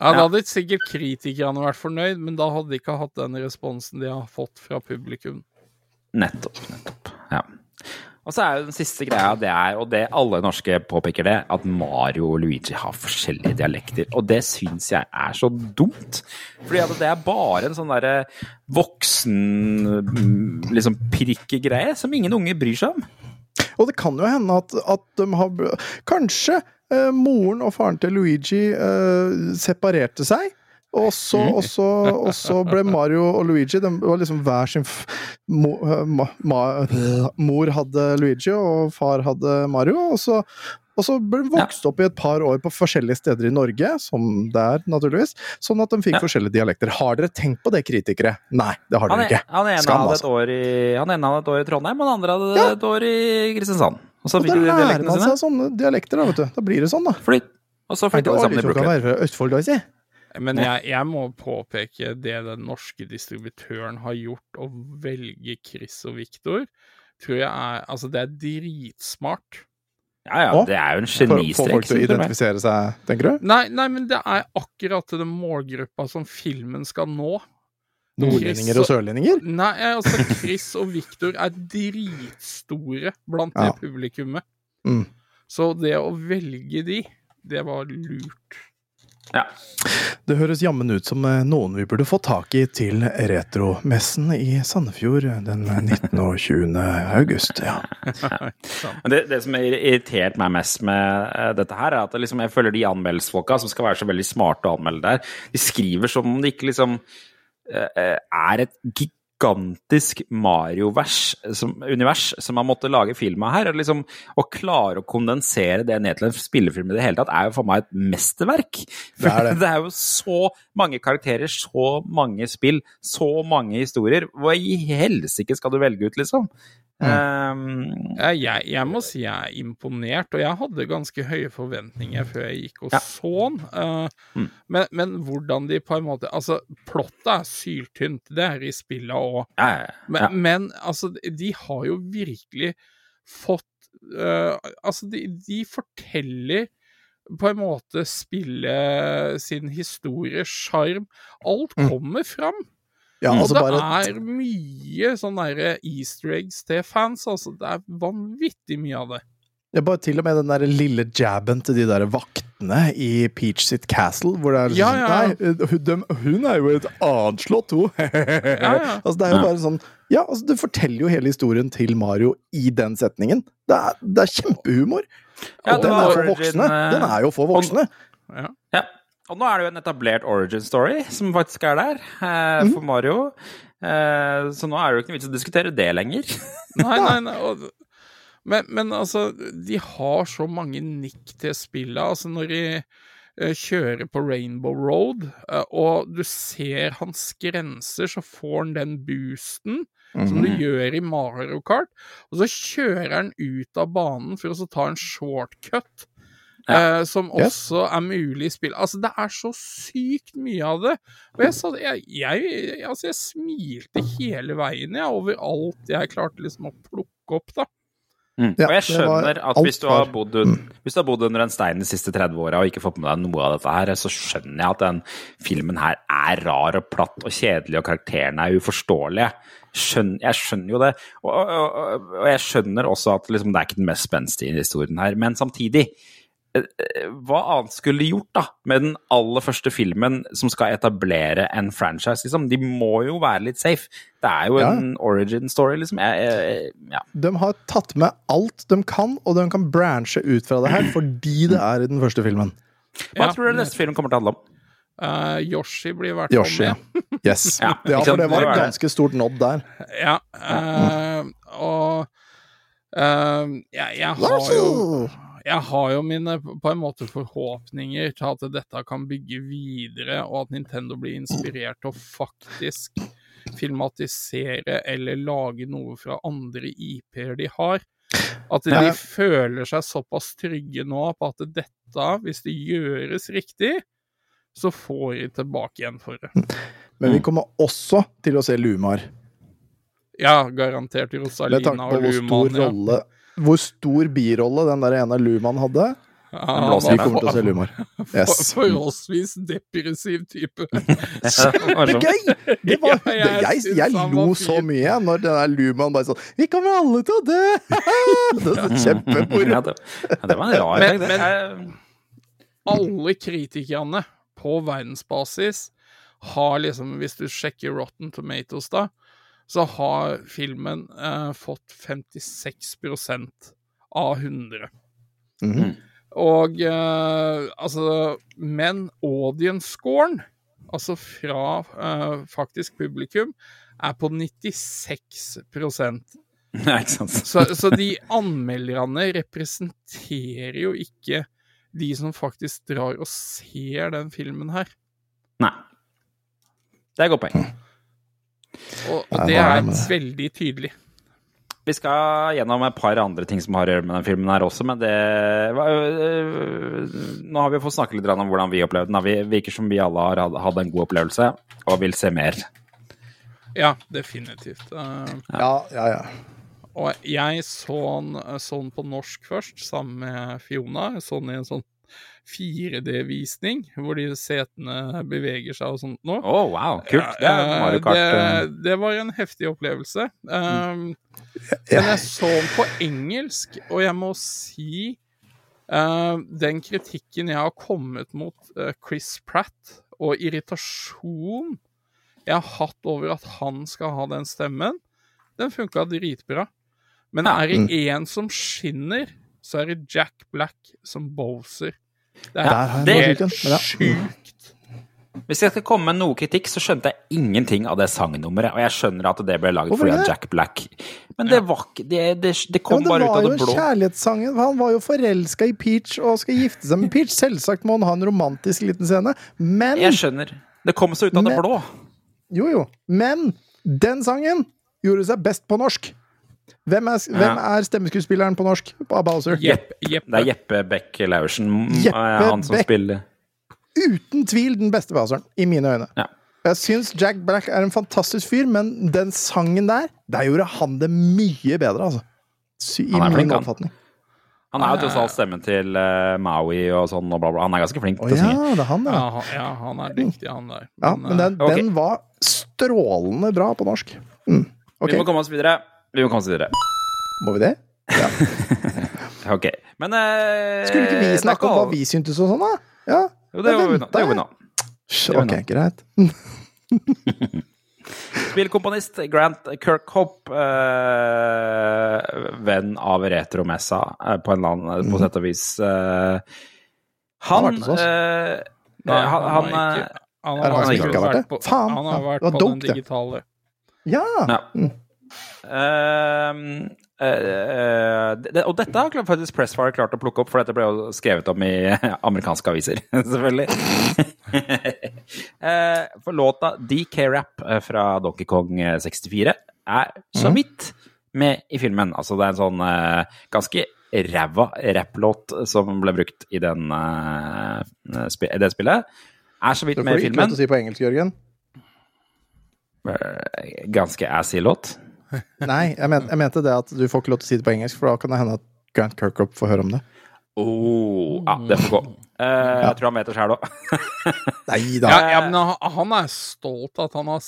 Ja, Da hadde sikkert kritikerne vært fornøyd, men da hadde de ikke hatt den responsen de har fått fra publikum. Nettopp. nettopp, ja. Og så er jo den siste greia, det er, og det alle norske påpeker det, at Mario og Luigi har forskjellige dialekter. Og det syns jeg er så dumt. Fordi at det er bare en sånn derre voksen mm, liksom prikkegreie som ingen unge bryr seg om. Og det kan jo hende at, at de har Kanskje eh, moren og faren til Luigi eh, separerte seg. Og så, og, så, ble Mario og Luigi De var liksom hver sin mo, eh, ma, ma, Mor hadde Luigi, og far hadde Mario. Og så, og så ble de vokst opp i et par år på forskjellige steder i Norge, som det er, naturligvis. Sånn at de fikk Ja. forskjellige dialekter. Har dere tenkt på det, kritikere? Nei, det har dere er, ikke. han ene Skam, altså. år i, han ene hadde et år i Trondheim, og den andre hadde Ja. et år i Kristiansand. Og så Og fikk da de lærer dialektene man seg sånne dialekter, da, vet du. Da blir det sånn, da. Flytt. Og så flytter de sammen i Brooklyn. Østfold, da, si? Men jeg, jeg må påpeke det den norske distributøren har gjort, å velge Chris og Victor, tror jeg er Altså, det er dritsmart. Ja, ja, det er jo en For å få folk til å identifisere seg, tenker du? Nei, nei, men det er akkurat den målgruppa som filmen skal nå. Nordlendinger og sørlendinger? Nei, altså Chris og Victor er dritstore blant Ja. det publikummet. Mm. Så det å velge de, det var lurt. Ja. Det høres jammen ut som eh, noen vi burde få tak i til retromessen i Sandefjord den 19. og 20. august. Ja. Det, det som har irritert meg mest med eh, dette her, er at liksom, jeg føler de anmeldelsesfolka som skal være så veldig smarte å anmelde der, de skriver som om det ikke liksom eh, eh, er et gigantisk Mario-univers som, univers som man måtte lage film av her. Og liksom, å klare å kondensere det ned til en spillefilm i det hele tatt, er jo for meg et mesterverk. For Det er det. det er jo så mange karakterer, så mange spill, så mange historier. Hva i helsike skal du velge ut, liksom? Um, Ja, jeg, jeg må si jeg er imponert, og jeg hadde ganske høye forventninger før jeg gikk og Ja. så den. Uh, Mm. men, men hvordan de på en måte Altså, plottet er syltynt, det er i spillet òg. ja, ja, Men, men altså, de har jo virkelig fått uh, Altså, de, de forteller på en måte spille sin historie, sjarm. Alt Mm. kommer fram. Ja, Og altså det bare er mye sånn derre easter eggs til fans, altså. Det er vanvittig mye av det. Ja, bare til og med den der lille jabben til de der vaktene i Peach sitt castle, hvor det er Ja, sånn ja. Nei, hun, hun er jo et annet slott, hun! ja. altså, det er jo bare sånn Ja, altså, du forteller jo hele historien til Mario i den setningen. Det er, det er kjempehumor! Ja, og den er for voksne! eh, Den er jo for voksne! Ja. Ja. Og nå er det jo en etablert origin story som faktisk er der eh, Mhm. for Mario. Eh, så nå er det jo ikke noe vits å diskutere det lenger. Nei, nei, nei. Og, men, men altså, de har så mange nikk til spillet. Altså, når de eh, kjører på Rainbow Road, eh, og du ser hans grenser, så får han den boosten som du Mhm. gjør i Mario Kart, og så kjører han ut av banen for å så ta en shortcut. eh, som Yes. også er mulig i spill. Altså, det er så sykt mye av det. Og jeg, sa, jeg, jeg, altså, jeg smilte hele veien jeg, over alt jeg klarte liksom å plukke opp, da. Mm. Ja, og jeg skjønner at hvis du, bodd, hvis du har bodd under en stein de siste 30 åra og ikke fått med deg noe av dette her, så skjønner jeg at den filmen her er rar og platt og kjedelig, og karakterene er uforståelige. Skjønn, jeg skjønner jo det. Og, og, og, og jeg skjønner også at liksom, det er ikke den mest spenstige historien her. Men samtidig, hva annet skulle de gjort da med den aller første filmen som skal etablere en franchise? Liksom? De må jo være litt safe. Det er jo Ja. en origin story, liksom. Jeg, jeg, ja. De har tatt med alt de kan, og de kan branche ut fra det her fordi det er i den første filmen. Hva Ja, tror du neste film kommer til å handle om? Uh, Yoshi blir i hvert fall med. Yes. Ja, Ja, for det var et ganske stort nod der. Ja. uh, og uh, jeg, jeg har jo jeg har jo mine på en måte forhåpninger til at dette kan bygge videre, og at Nintendo blir inspirert til å faktisk filmatisere eller lage noe fra andre IP-er de har. At de Ja. føler seg såpass trygge nå på at dette, hvis det gjøres riktig, så får de tilbake igjen for det. Men vi kommer også til å se Lumar. Ja, garantert Rosalina og Med Rosalina tanke på hvor stor rolle Ja. Hvor stor birolle den der ene Luman hadde. Ja, Vi var kommer til å se for- Lumar. for- Yes. Forholdsvis depressiv type. Morsomt. Gøy! Det var, Ja, jeg jeg, jeg lo så mye når den der Luman bare sånn Vi kommer alle til å dø! Det var kjempemoro. Ja, det, det var en rar Men- effekt. det. men- Alle kritikerne på verdensbasis har liksom, hvis du sjekker Rotten Tomatoes da, så har filmen eh, fått 56% av 100. Mhm. Og eh, altså Men audience-scoren, altså fra eh, faktisk publikum, er på 96 Nei, ikke sant. så, så de anmelderne representerer jo ikke de som faktisk drar og ser den filmen her. Nei. Det er et godt poeng. Og, og det er veldig tydelig. Vi skal gjennom et par andre ting som har å gjøre med den filmen her også, men det øh, Nå har vi fått snakke litt om hvordan vi opplevde den. Det virker som vi alle har hatt- en god opplevelse og vil se mer. Ja, definitivt. Eh, Ja, ja, ja. og jeg så den, så den på norsk først, sammen med Fiona. Jeg så den i en sånn 4D-visning, hvor de setene beveger seg og sånt noe. Å, wow. Kult. Det Eh, Mario Kart. øh. det, det var en heftig opplevelse. Um. Men jeg så den på engelsk, og jeg må si uh, den kritikken jeg har kommet mot uh, Chris Pratt, og irritasjon jeg har hatt over at han skal ha den stemmen, den funka dritbra. Men er det én som skinner, så er det Jack Black som Bowser. Det er, det er helt sjukt, men ja. sjukt. Hvis jeg skal komme med noe kritikk, så skjønte jeg ingenting av det sangnummeret. Og jeg skjønner at det ble laget fordi av? Jack Black. Men det var ikke Det, det, det kom ja, det bare ut var det jo det blå. kjærlighetssangen. Han var jo forelska i Peach og skal gifte seg med Peach. Selvsagt må han ha en romantisk liten scene, men Jeg skjønner. Det kom så ut av det blå. Jo, jo. Men den sangen gjorde seg best på norsk. Hvem er, hvem er stemmeskuespilleren på norsk av Bowser? Jepp, Jeppe. Det er Jeppe Beck Laursen. Jeppe eh, han som Beck. spiller Uten tvil den beste Bowseren, i mine øyne. Ja. Jeg syns Jack Black er en fantastisk fyr, men den sangen der, der gjorde han det mye bedre, altså. Sy- I Han er flink, min han. oppfatning. Han er jo tross alt stemmen til uh, Maui og sånn, og bla, bla. Han er ganske flink til å ja, synge. det er han, Ja, ja. han, ja, han er dyktig, han der. ja men den, okay. den var strålende bra på norsk. Mm. Okay. Vi må komme oss videre. Vi må komme oss videre. må vi det? Ja. Ok. Men eh, Skulle ikke vi snakke om hva vi syntes og sånn, da? Ja. Jo, det gjør gjorde vi nå. Det gjorde vi nå. Ok, greit. Spillkomponist Grant Kirkhope, eh, venn av Retromessa eh, på en eller annen på sett og vis. eh, Han han eh, Nei, eh, han, han, har eh, ikke, han han har ikke vært det? på, Faen, han har vært det var på dumt, den det. digitale. Ja! Ja. Mm. Ehm, eh, det, og dette har faktisk Pressfire klart å plukke opp, for dette ble jo skrevet om i amerikanske aviser, selvfølgelig. Eh, for låta DK-rap eh, fra Donkey Kong 64 er så Mhm. vidt med i filmen. Altså det er en sånn eh, ganske ræva rapplåt som ble brukt i den, sp det spillet. Er så vidt Det med får i du ikke lov filmen. til å si på engelsk, Jørgen. Eh, Ganske assy låt. Nei, jeg, men, jeg mente det at du får ikke lov til å si det på engelsk, for da kan det hende at Grant Kirkup får høre om det. Oh, ja, det får gå. Eh, jeg tror han vet det sjæl òg. Nei da. Ja, ja, men han, han er stolt av at han har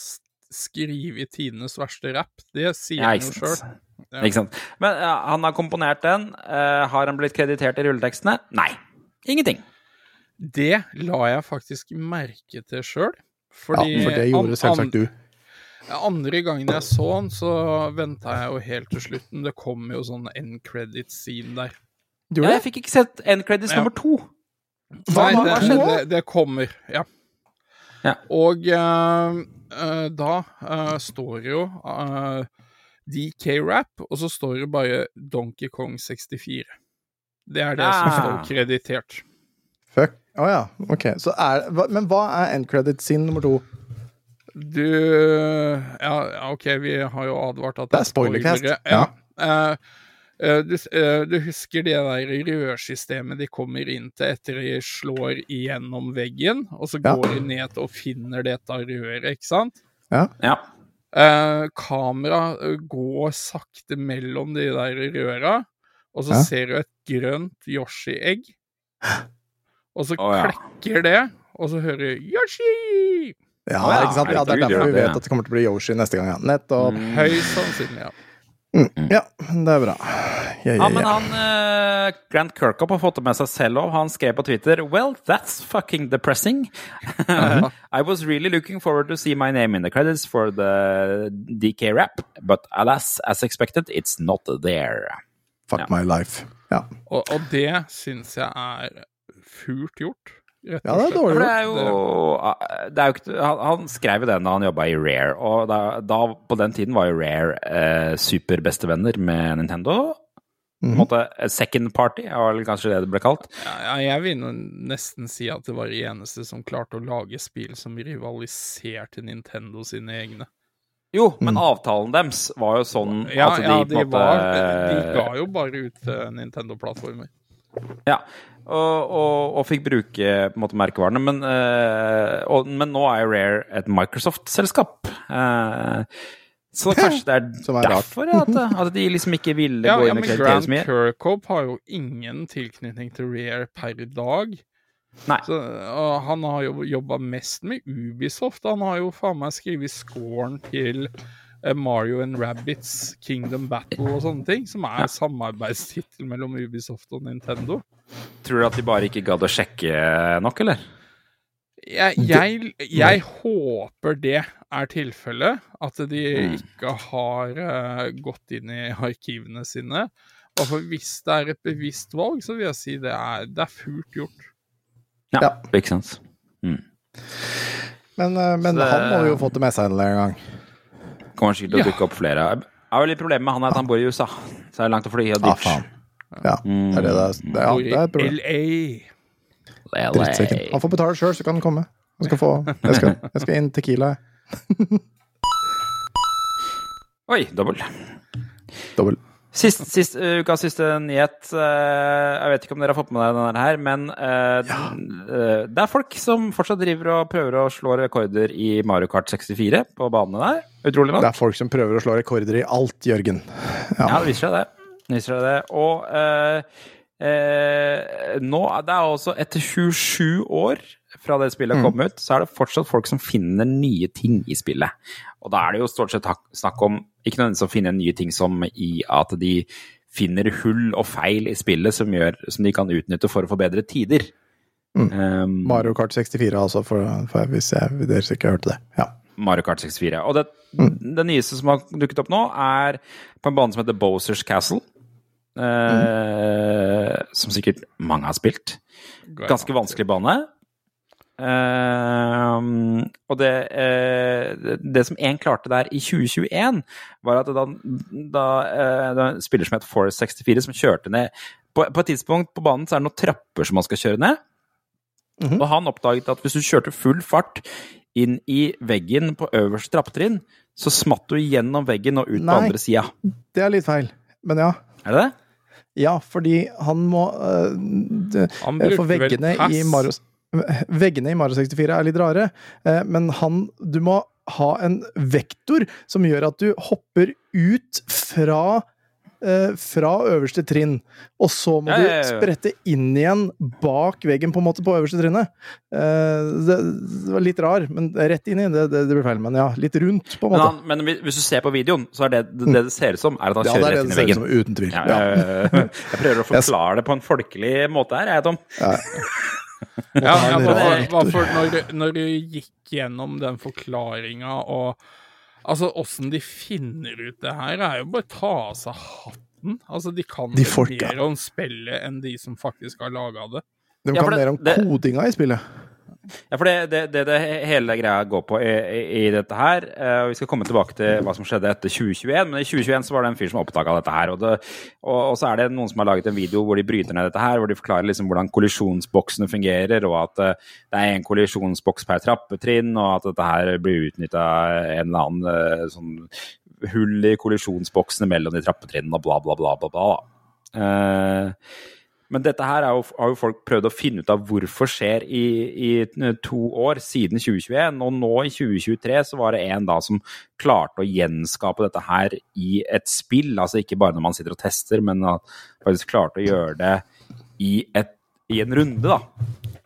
skrevet tidenes verste rapp. Det sier Ja, han jo sjøl. Ikke sant. Men uh, han har komponert den. Uh, har han blitt kreditert i rulletekstene? Nei. Ingenting. Det la jeg faktisk merke til sjøl. Ja, for det gjorde an- selvsagt du. An- Andre gangen jeg så den, så venta jeg jo helt til slutten. Det kom jo sånn end credit-scene der. Ja, jeg fikk ikke sett end credits Ja. nummer to. Hva- Nei, det, det, det kommer, ja. Ja. Og uh, uh, da uh, står det jo eh, DK-rap, og så står det bare Donkey Kong 64. Det er det som Ah. står kreditert. Fuck. Å ja, ok. Så er, hva, men hva er end credit sin nummer to? Du Ja, ja, OK, vi har jo advart at Det er spoilercast, spoilere. Ja. Eh, eh, du, eh, du husker det der rørsystemet de kommer inn til etter de slår igjennom veggen, og så Ja. går de ned og finner dette røret, ikke sant? Ja. Eh, kamera går sakte mellom de der røra, og så Ja. ser du et grønt Yoshi-egg. Og så oh, ja. klekker det, og så hører du Yoshi! Ja, ja, ikke sant? ja, Det er derfor vi vet at det kommer til å bli Yoshi neste gang. Ja. Nettopp. Mm. Høyst sannsynlig, ja. Mm. Ja, det er bra. Ja, Ja, ja, men han uh, Grant Kirkup har fått det med seg selv òg. Han skrev på Twitter Well, that's fucking depressing. I was really looking forward to see my name in the credits for the DK rap, but alas, as expected, it's not there. Fuck Ja. my life. Ja, Og, og det syns jeg er fult gjort, ja det er dårlig gjort. er jo, det er jo ikke, han, han skrev jo den da han jobba i Rare, og da, da på den tiden var jo Rare eh, superbestevenner med Nintendo. På en Mhm. måte eh, Second party, var vel kanskje det det ble kalt. Ja, jeg vil nesten si at det var de eneste som klarte å lage spill som rivaliserte Nintendo sine egne. Jo, men avtalen deres var jo sånn Ja, at de ja på de, en måte var, de ga jo bare ut eh, Nintendo-plattformer. Ja, og, og, og fikk bruke på en måte merkevarene. Men, eh, og, men nå er jo Rare et Microsoft-selskap. Uh, så kanskje det er, er rart. derfor at, at de liksom ikke ville Ja, gå inn ja, i kreditere Grant så mye. Kirkhope har jo ingen tilknytning til Rare per dag. Nei. Så, og han har jo jobba mest med Ubisoft. Han har jo faen meg skrevet scoren til Mario and Rabbits Kingdom Battle og sånne ting, som er samarbeidstittel mellom Ubisoft og Nintendo. Tror du at de bare ikke gadd å sjekke nok, eller? Jeg, jeg, jeg håper det er tilfellet, at de Mm. ikke har uh, gått inn i arkivene sine. Og for hvis det er et bevisst valg, så vil jeg si det er, det er fult gjort. Ja, Ja. ikke sant. Men, eh, men Så det- han må jo fått det med seg en eller annen gang. Kommer sikkert til å dukke opp flere. Jeg har jo litt problemer med han er at han bor i USA. Så er det langt å fly og Ah, faen. Ja, det er det det er. Det, ja, det er et problem. LA. Drittsekken. Han får betale sjøl, så kan han komme. Han skal få Jeg skal, jeg skal inn Tequila. Oi, dobbel. Dobbel. Sist, sist, uh, ukas siste nyhet. eh, jeg vet ikke om dere har fått med dere denne her, men ja. eh, det er folk som fortsatt driver og prøver å slå rekorder i Mario Kart 64 på banene der. Utrolig nok. Det er folk som prøver å slå rekorder i alt, Jørgen. Ja, det viser seg det. Det viser seg det. Og eh, eh, nå er det også etter 27 år fra det spillet kom ut, så er det fortsatt folk som finner nye ting i spillet. Og da er det jo stort sett snakk om ikke nødvendigvis å finne nye ting som i at de finner hull og feil i spillet som, gjør, som de kan utnytte for å forbedre tider. Um, Mario Kart 64, altså, for, for hvis jeg, dere ikke hørte det. Ja. Mario Kart 64. Og det, det nyeste som har dukket opp nå, er på en bane som heter Bowsers Castle. Eh, Som sikkert mange har spilt. Ganske vanskelig bane. Eh, og det, uh, det, som én klarte der i 2021, var at da, da uh, det var en spiller som het Forest 64, som kjørte ned på, på et tidspunkt på banen så er det noen trapper som man skal kjøre ned. Og han oppdaget at hvis du kjørte full fart inn i veggen på øverste trappetrinn, så smatt du gjennom veggen og ut på andre sida. Det er litt feil, men ja. Er det det? Ja, fordi han må øh, det, Han For brukte vel pass. i Mario Veggene i Mario 64 er litt rare, eh, men han Du må ha en vektor som gjør at du hopper ut fra eh, fra øverste trinn, og så må Ja, ja, ja, ja. du sprette inn igjen bak veggen, på en måte, på øverste trinnet. Eh, det, det var litt rar, men rett inn i, det, det, det blir feil. Men ja, litt rundt, på en Men, måte. han, men hvis du ser på videoen, så er det det, det det ser ut som, er at han ja, det kjører er det rett inn det ser ut som, uten tvil. Ja, Ja. jeg, jeg prøver å forklare det på en folkelig måte her, jeg, Tom. Ja, ja, en var for når, du- når du gikk gjennom den forklaringa og Altså, åssen de finner ut det her, er jo bare å ta av seg hatten. Altså, de kan De mer om spillet enn de som faktisk har laga det. De kan ja, det- mer om det- kodinga i spillet. Ja, for det det, det, det hele greia går på i, i, dette her, eh, og vi skal komme tilbake til hva som skjedde etter 2021, men i 2021 så var det en fyr som oppdaga dette her, og, og, og så er det noen som har laget en video hvor de bryter ned dette her, hvor de forklarer liksom hvordan kollisjonsboksene fungerer, og at eh, det er en kollisjonsboks per trappetrinn, og at dette her blir utnytta en eller annen eh, sånn hull i kollisjonsboksene mellom de trappetrinnene, og bla, bla, bla, bla, bla. Eh, men dette her er jo, har jo folk prøvd å finne ut av hvorfor skjer i, i to år siden 2021. Og nå i 2023 så var det en da som klarte å gjenskape dette her i et spill. Altså ikke bare når man sitter og tester, men faktisk klarte å gjøre det i, et, i en runde, da.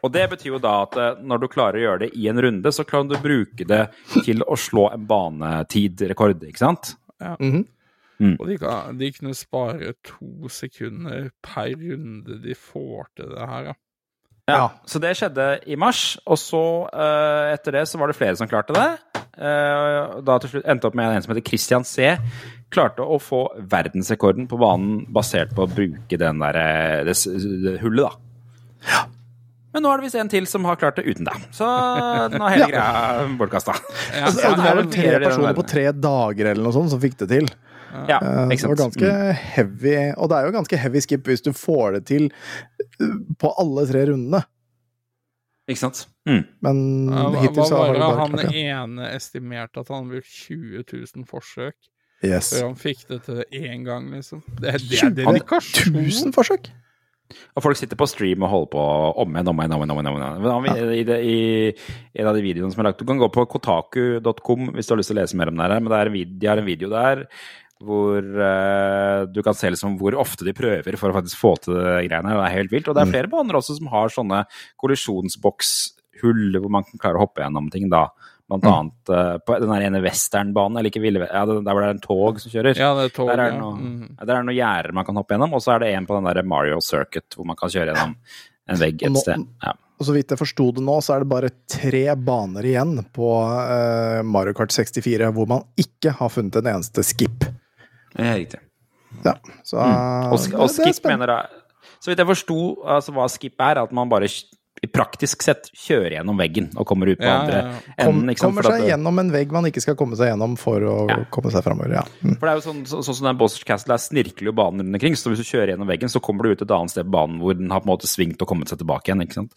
Og det betyr jo da at eh, når du klarer å gjøre det i en runde, så kan du bruke det til å slå en banetidrekord, ikke sant? Og de, kan, de kunne spare to sekunder per runde de får til det her, ja. Ja, Så det skjedde i mars, og så uh, etter det så var det flere som klarte det. Uh, da til slutt endte opp med en som heter Christian C. Klarte å få verdensrekorden på banen basert på å bruke den der, eh, det, det hullet, da. Ja. Men nå er det visst en til som har klart det uten deg. Så nå er hele greia bortkasta. Ja, Altså, det var vel tre personer på tre dager eller noe sånt som fikk det til. Ja, Eh, Det var ganske heavy, og det er jo ganske heavy skip hvis du får det til eh, på alle tre rundene. Mm, ikke sant. Mm. Men hittil så har det det bare han klart det. ene estimerte at han brukte 20 000 forsøk Yes. før han fikk det til én gang, liksom? Det, er- det 20 dedikasjon! 1000 forsøk! Og folk sitter på stream og holder på om igjen, om igjen, om igjen. om igjen, om igjen. I, det, I en av de videoene som er lagt Du kan gå på kotaku.com hvis du har lyst til å lese mer om det her. Men det er en vid, de har en video der hvor uh, du kan se liksom hvor ofte de prøver for å faktisk få til det greiene Det er helt vilt. Og det er flere baner også som har sånne kollisjonsbokshull hvor man kan klare å hoppe gjennom ting. da. Blant annet uh, på den ene westernbanen, eller ikke ville, ja, der hvor det er en tog som kjører. Ja, det er tog, Der er det noen ja. mm. er gjerder man kan hoppe gjennom, og så er det en på den der Mario Circuit hvor man kan kjøre gjennom en vegg et sted. Ja. Og så vidt jeg forsto det nå, så er det bare tre baner igjen på uh, Mario Kart 64 hvor man ikke har funnet en eneste skip. Er riktig. Ja, så Mm. Og, og det- skip mener da Så vidt jeg forsto altså, hva skip er, at man bare i praktisk sett kjører gjennom veggen og kommer ut på Ja, andre ja, ja. Enden. Ikke sant? kommer seg gjennom en vegg man ikke skal komme seg gjennom for å Ja. komme seg framover. Ja. Mm. for det er jo sånn, så, sånn som den Bossers Castle er, snirkler jo banen rundt omkring, så hvis du kjører gjennom veggen, så kommer du ut et annet sted på banen hvor den har på en måte svingt og kommet seg tilbake igjen. ikke sant?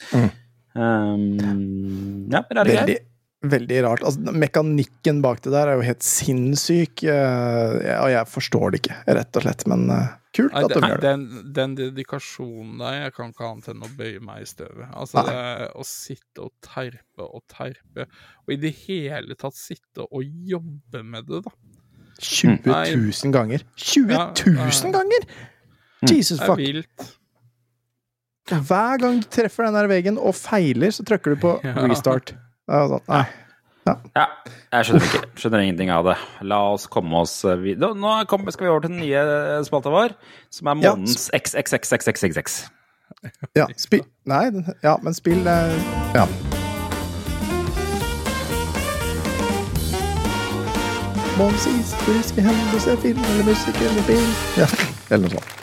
Um, ja, rare det greier. Veldig rart. Altså, mekanikken bak det der er jo helt sinnssyk, eh, og jeg forstår det ikke, rett og slett. Men eh, kult Nei, at de gjør det. den, den dedikasjonen der, jeg kan ikke annet enn å bøye meg i støvet. Altså, det er å sitte og terpe og terpe, og i det hele tatt sitte og jobbe med det, da. 20 Nei. 000 ganger! 20 000 ja. ganger! Jesus Det er fuck! vilt. Hver gang du treffer den der veggen og feiler, så trykker du på restart. Er sånn, nei. Ja, jeg skjønner ikke. Skjønner ingenting av det. La oss komme oss videre. Nå kom, skal vi over til den nye spalta vår, som er Ja. XXXXXXX. XXXXXX. Ja, spill Nei, ja, men spill eh, Ja. Historiske hendelse, film eller musikk eller bil Ja, eller noe sånt.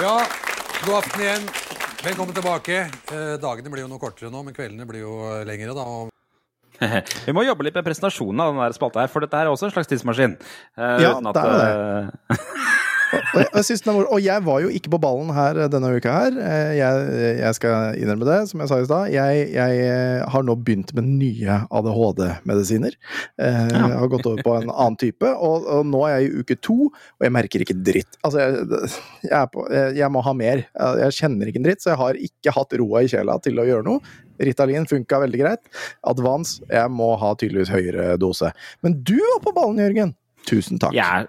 Ja, god aften igjen. Velkommen tilbake. Eh, dagene blir jo noe kortere nå, men kveldene blir jo eh, lengre. da. Og Vi må jobbe litt med presentasjonen av den der spalta her, for dette er også en slags tidsmaskin. Eh, Ja, uten det er eh, Og jeg, er og jeg var jo ikke på ballen her eh, denne uka her. Eh, Jeg, jeg skal innrømme det, som jeg sa i stad. Jeg, jeg eh, har nå begynt med nye ADHD-medisiner. Eh, Jeg har gått over på en annen type, og, og nå er jeg i uke to, og jeg merker ikke dritt. Altså, jeg, på, må ha mer. Jeg jeg kjenner ikke en dritt, så jeg har ikke hatt roa i kjela til å gjøre noe. Ritalin funka veldig greit. Advance, jeg må ha tydeligvis høyere dose. Men du var på ballen, Jørgen! Tusen takk. jeg, er,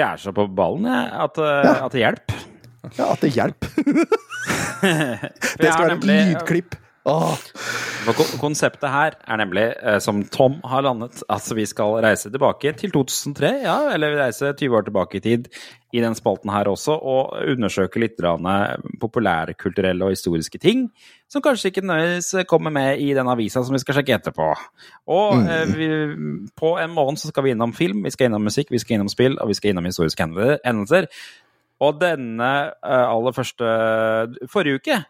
jeg er så på ballen, jeg, at, eh, Ja. at det hjelper. Ja, at det hjelper. Det skal være et lydklipp. For Konseptet her er nemlig, eh, som Tom har landet, at vi skal reise tilbake til 2003, ja, eller reise 20 år tilbake i tid i den spalten her også, og undersøke litt eh, populærkulturelle og historiske ting som kanskje ikke nødvendigvis kommer med i den avisa som vi skal sjekke etterpå. Og Mm. eh, vi, på en måned så skal vi innom film, vi skal innom musikk, vi skal innom spill, og vi skal innom historiske hende- hendelser. Og denne aller første Forrige uke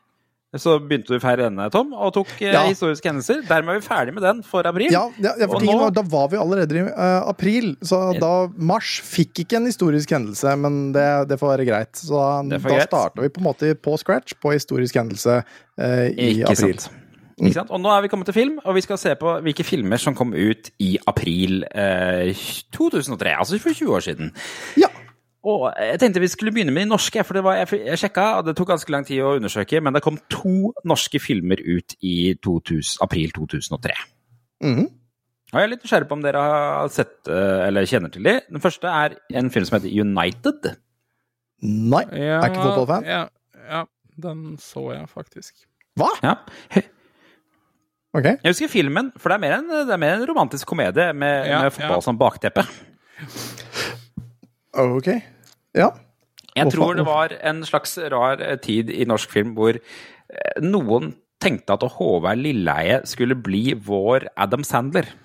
så begynte du å feire denne, Tom, og tok eh, Ja. historiske hendelser. Dermed er vi ferdig med den for april. Ja, ja, ja, for nå- var, da var vi allerede i uh, april, så da mars fikk ikke en historisk hendelse, men det, det får være greit. Så da, da starta vi på en måte på scratch på historisk hendelse uh, i Ikke april. sant. Ikke sant? Og nå er vi kommet til film, og vi skal se på hvilke filmer som kom ut i april eh, 2003, altså for 20 år siden. Ja. Og jeg tenkte vi skulle begynne med de norske, for det var, jeg, jeg sjekka, og det tok ganske lang tid å undersøke, men det kom to norske filmer ut i 2000, april 2003. Mhm. Og jeg er litt nysgjerrig på om dere har sett eh, eller kjenner til de. Den første er en film som heter United. Nei. Ja, Er ikke fotballfan? Ja, ja, den så jeg faktisk. Hva? Ja. Ok. Jeg husker filmen, for det er mer en, det er mer en romantisk komedie med, Ja, med fotball ja. som bakteppe. Ok. Ja. Jeg Hvorfor- tror det var en slags rar eh, tid i norsk film hvor eh, noen tenkte at Håvard Lilleheie skulle bli vår Adam Sandler.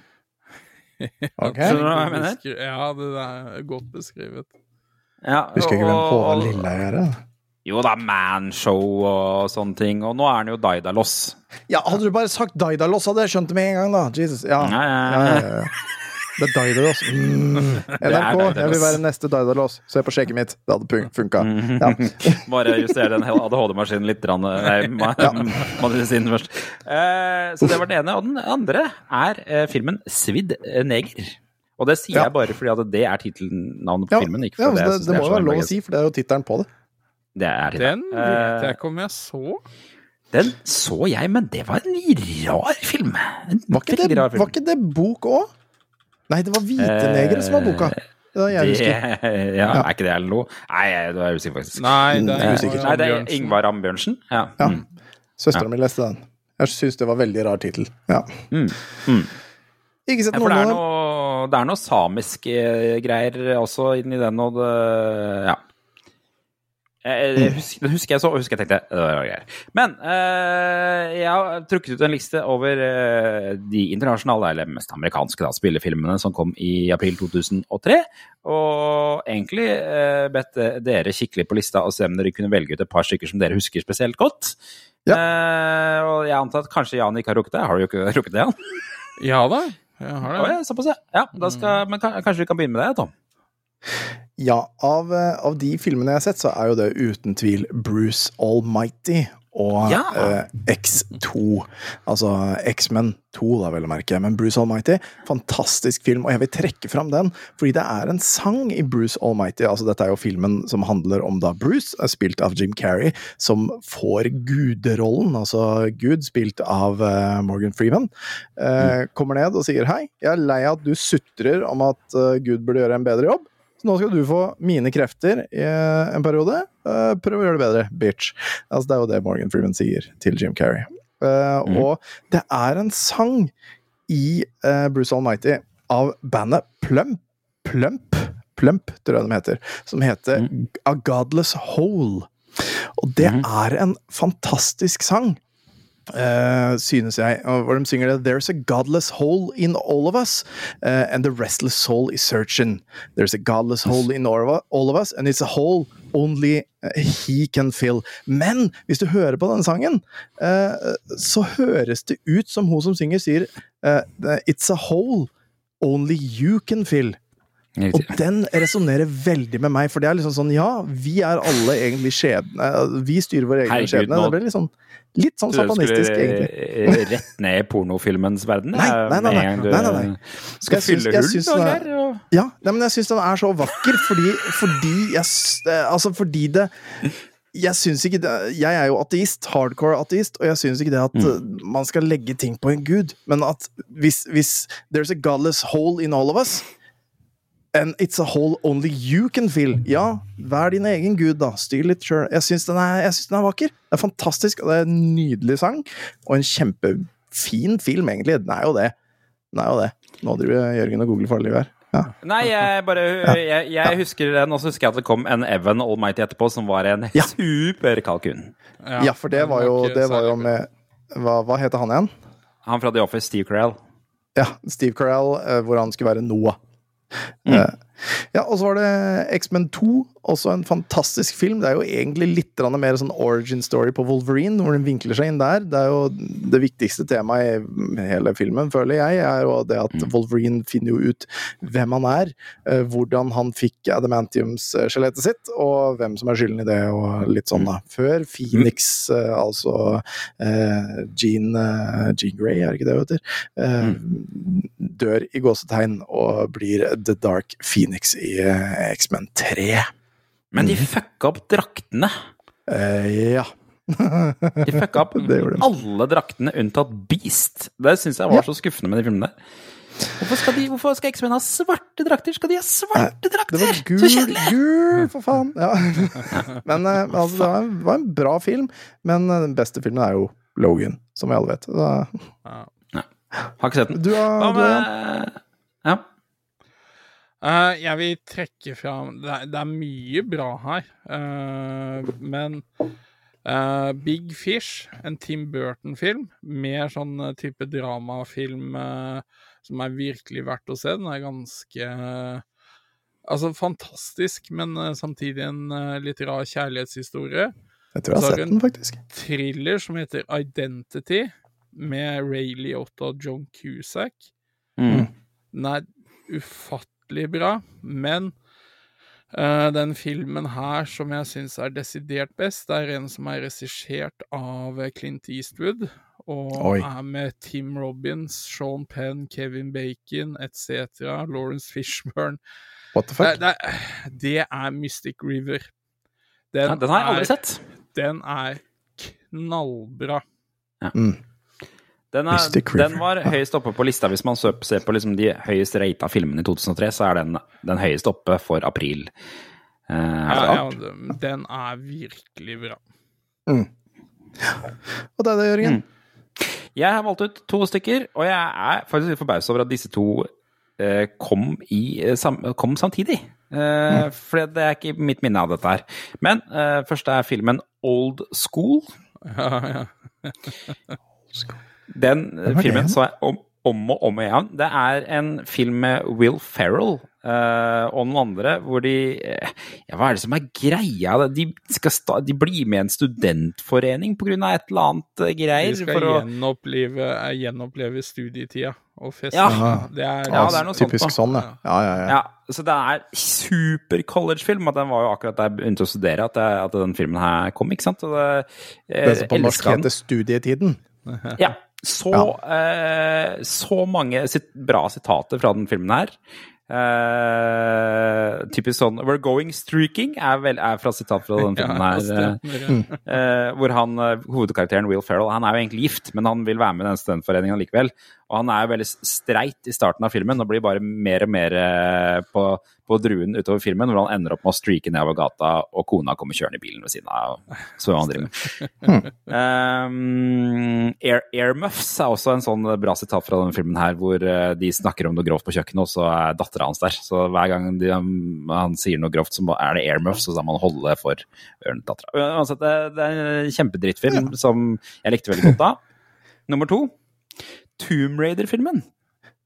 ok. Skjønner du hva jeg mener? Ja, det er godt beskrevet. Ja, Husker ikke hvem og- Håvard Lilleheie er. da. Jo da, Manshow og sånne ting. Og nå er han jo Daidalos. Ja, hadde du bare sagt Daidalos, hadde jeg skjønt det med en gang, da. Jesus. Ja, ja. ja, ja. Det er Daidalos. Mm. NRK, jeg vil være neste Daidalos. Se på skjegget mitt. Det hadde funka. Ja. Bare justere den ADHD-maskinen litt. Rann, Nei, ja. medisinen først. Eh, så det var det ene. Og den andre er eh, filmen 'Svidd neger'. Og det sier Ja. jeg bare fordi at det er tittelnavnet på Ja, filmen. Ikke ja, altså, jeg det, det må er jo være lov å si, for det er jo tittelen på det. Det er det. Den vet Eh, jeg ikke om jeg så. Den så jeg, men det var en rar film. En Var ikke det, rar film. var ikke det bok òg? Nei, det var Hvite negere som var boka. Det er jeg det, husker. ja, er ikke det jeg lo Nei, det er jeg usikker, faktisk. Nei, det Mm, er usikker. Nei, det er Ingvar Ambjørnsen. Ja. Ja. Søstera ja. mi leste den. Jeg syns det var veldig rar tittel. Ja. Mm. Mm. Ikke sett Ja, for det er noe, det er noe samiske greier også inni den, og det Ja. Jeg, jeg husker, den husker jeg så, og husker jeg tenkte det var greier. Men eh, jeg har trukket ut en liste over eh, de internasjonale, eller mest amerikanske, da, spillefilmene som kom i april 2003. Og egentlig eh, bedt eh, dere kikke litt på lista og se om dere kunne velge ut et par stykker som dere husker spesielt godt. Eh, og jeg antar at kanskje Jan ikke har rukket det. Har du jo ikke rukket det, Jan? Ja da, jeg har det. det. ja, såpass, ja. ja da skal, men kanskje vi kan begynne med det, Tom? Ja, av, eh, av de filmene jeg har sett, så er jo det uten tvil Bruce Almighty. og Ja. eh, X2. Altså X-Men 2, da, vel å merke. Men Bruce Almighty, fantastisk film, og jeg vil trekke fram den fordi det er en sang i Bruce Almighty. Altså, dette er jo filmen som handler om da Bruce, spilt av Jim Carrey, som får guderollen, altså Gud, spilt av uh, Morgan Freeman. Eh, kommer ned og sier hei, jeg er lei av at du sutrer om at uh, Gud burde gjøre en bedre jobb. Så nå skal du få mine krefter i eh, en periode. Eh, prøv å gjøre det bedre, bitch. Altså, det er jo det Morgan Freeman sier til Jim Carrey. Mm. Og det er en sang i Bruce Almighty av bandet Plump. Plump, Plump tror jeg de heter. Som heter A Godless Hole. Og det er en fantastisk sang. Eh, synes jeg. Og Hvor de synger det There's a godless hole in all of us, uh, and the restless soul is searching. There's a godless hole in all of- us, and it's a hole only eh, he can fill. Men hvis du hører på denne sangen, uh, så høres det ut som hun som synger, sier It's a hole only you can fill. Og den resonnerer veldig med meg, for det er liksom sånn Ja, vi er alle egentlig skjebne Vi styrer vår egen skjebne. Det blir litt sånn, litt sånn satanistisk, egentlig. eh, rett ned i pornofilmens verden? Nei, eh, nei, nei, nei. Nei, nei. Skal Jeg fylle hull er- og- Ja, men jeg syns den er så vakker fordi, fordi jeg eh, Altså, fordi det jeg syns ikke det Jeg er jo ateist, hardcore ateist, og jeg syns ikke det at Mm. man skal legge ting på en gud, men at hvis, hvis There's a godless hole in all of us, and it's a hole only you can fill. Ja, vær din egen gud, da. Styr litt sjøl. Jeg syns den, den er vakker. Det er fantastisk, og det er en nydelig sang, og en kjempefin film, egentlig. Den er jo det. Den er jo det. Nå driver Jørgen og googler farlig vær. Ja. Nei, jeg bare jeg, jeg husker den, og så husker jeg at det kom en Evan Almighty etterpå, som var en Ja. super kalkun. Ja, for det var jo, det var jo med hva, hva heter han igjen? Han fra The Office, Steve Carell. Ja, Steve Carell, eh, hvor han skulle være Noah. Mm. Eh, ja, og så var det X-Men 2, også en fantastisk film. Det er jo egentlig litt mer sånn origin story på Wolverine, hvor den vinkler seg inn der. Det er jo det viktigste temaet i hele filmen, føler jeg, er jo det at Mm. Wolverine finner jo ut hvem han er, eh, hvordan han fikk adamantiumsskjelettet sitt, og hvem som er skylden i det, og litt sånn, da. Før Phoenix, eh, altså eh, Jean, Jean Grey, er det ikke det hun heter? Eh, dør i gåsetegn og blir The Dark Phoenix i X-Men 3. Men de fucka opp draktene. Eh, ja. De fucka opp de. alle draktene unntatt Beast. Det syns jeg var så skuffende med de filmene der. Hvorfor skal, de- hvorfor skal X-Men ha svarte drakter? Skal de ha svarte drakter?! Det var gul, Så kjedelig! gul, for faen! Ja. Men eh, altså, det var en, var en bra film, men eh, den beste filmen er jo Logan, som vi alle vet. Så, Har ikke sett den. du, har- Hva du, ja. Ja. Eh, jeg vil trekke fram det, er- det er mye bra her, uh, men uh, Big Fish, en Tim Burton-film, mer sånn type dramafilm som er virkelig verdt å se. Den er ganske Altså fantastisk, men samtidig en litt rar kjærlighetshistorie. Jeg tror jeg har så har sett den, faktisk. Thriller som heter Identity, med Ray Liotta og John Cusack. Mm. Den er ufattelig bra, men uh, den filmen her som jeg syns er desidert best, det er en som er regissert av Clint Eastwood, og Oi. er med Tim Robbins, Sean Penn, Kevin Bacon etc., Lawrence Fishburne. What the fuck? det, det er Mystic River. Ja, den har jeg aldri er- sett. Den er knallbra. Mm. Den, er, den var høyest oppe på lista. Hvis man ser på liksom de høyest rata filmene i 2003, så er den den høyest oppe for april. Eh, Ja, ja, den- er virkelig bra. Og det er det, Jørgen. Jeg har valgt ut to stykker, og jeg er faktisk litt forbauset over at disse to eh, kom, i, eh, sam, kom samtidig. Eh, For det er ikke mitt minne av dette her. Men eh, først er filmen Old School. Ja, ja. Old eh, var det filmen så jeg om, om og om igjen. Det er en film med Will Ferrell uh, og noen andre hvor de eh, Ja, hva er det som er greia? De, skal sta, de blir med i en studentforening pga. et eller annet eh, greier. De skal for å, gjenoppleve, eh, gjenoppleve studietida og feste. Ja. Det er, Ja, det er noe Typisk sånt, sånn, ja. Ja, ja, ja. ja, så det er super college-film. At den var jo akkurat da jeg begynte å studere at, jeg, at den filmen her kom, ikke sant? Og det, eh, Det som på norsk heter studietiden. Ja. Så, eh, så mange sit bra sitater fra den filmen her. Uh, typisk sånn We're going streaking er, vel, er fra sitat fra den filmen her. eh, eh, hvor han, hovedkarakteren Will Ferrell han er jo egentlig gift, men han vil være med i den studentforeningen likevel. Og han er jo veldig streit i starten av filmen og blir bare mer og mer eh, på, på druen utover filmen, hvor han ender opp med å streake nedover gata, og kona kommer kjørende i bilen ved siden av. Så han driver. Um, Air, Airmuffs er også en sånn bra sitat fra denne filmen her, hvor eh, de snakker om noe grovt på kjøkkenet, og så er dattera hans der. Så hver gang de, han sier noe grovt, så er det Airmuffs, og så må man holde for dattera. Uansett, det, det er en kjempedrittfilm som jeg likte veldig godt da. Nummer to, Tomb Raider-filmen.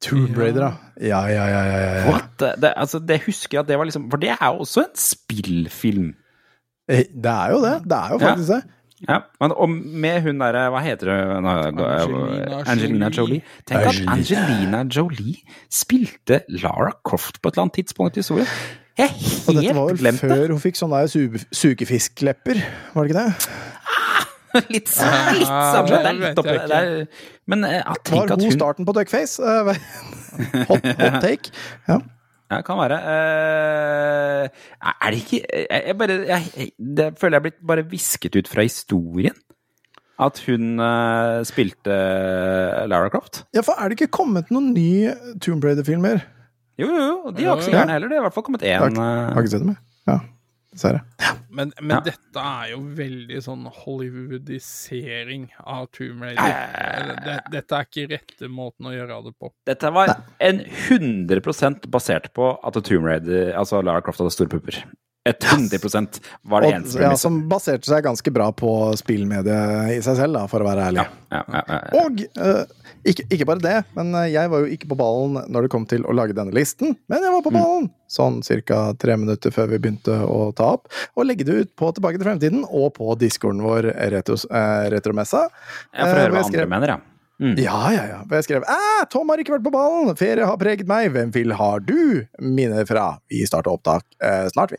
Tomb Raider. Ja, ja, ja. ja, ja, ja. What? Det, det, altså, det husker jeg at det var liksom For det er jo også en spillfilm. Eh, Det er jo det. Det er jo Ja. faktisk det. Ja, men, og med hun derre Hva heter hun? Angelina Angelina Jolie. Jolie. Tenk at Angelina Jolie spilte Lara Croft på et eller annet tidspunkt i historien. Jeg Og dette var helt vel før hun fikk sånne der su sugefisklepper, var det ikke det? Litt, sa- litt Ja, samme. Det det er litt er, Men jeg tenker Var at hun hun starten på Duckface? Eh, hot, hot take. Ja. Ja, kan være. Eh, er det ikke Jeg, bare jeg, Det føler jeg er blitt bare visket ut fra historien. At hun eh, spilte Lara Croft. ja, for er det ikke kommet noen ny Tomb Raider-filmer? Jo, jo, jo. De har ikke så Ja. gærne heller. Det er i hvert fall kommet én. Jeg har ikke sett dem, jeg. Ja, dessverre. Men, men Ja. dette er jo veldig sånn Hollywoodisering av Tomb Raider. Ja, ja, ja, ja. Eller, Det, dette er ikke rette måten å gjøre det på. Dette var en 100% basert på at Tomb Raider, altså Lara Croft hadde store pupper. 100% var det Og, eneste ja, som baserte seg ganske bra på spillmediet i seg selv, da, for å være ærlig. Ja, ja. Og uh, ikke, ikke bare det, men eh, jeg var jo ikke på ballen når det kom til å lage denne listen, men jeg var Mm. på ballen sånn ca. tre minutter før vi begynte å ta opp, og legge det ut på Tilbake til fremtiden og på discorden vår Retros, uh, Retromessa. Ja, for å høre hva skrev, andre mener, ja. Mm. Ja, ja, ja. Og jeg skrev Æ, Tom har ikke vært på ballen! Ferie har preget meg. Hvem vil har du minner fra? Vi starter opptak eh, snart, vi.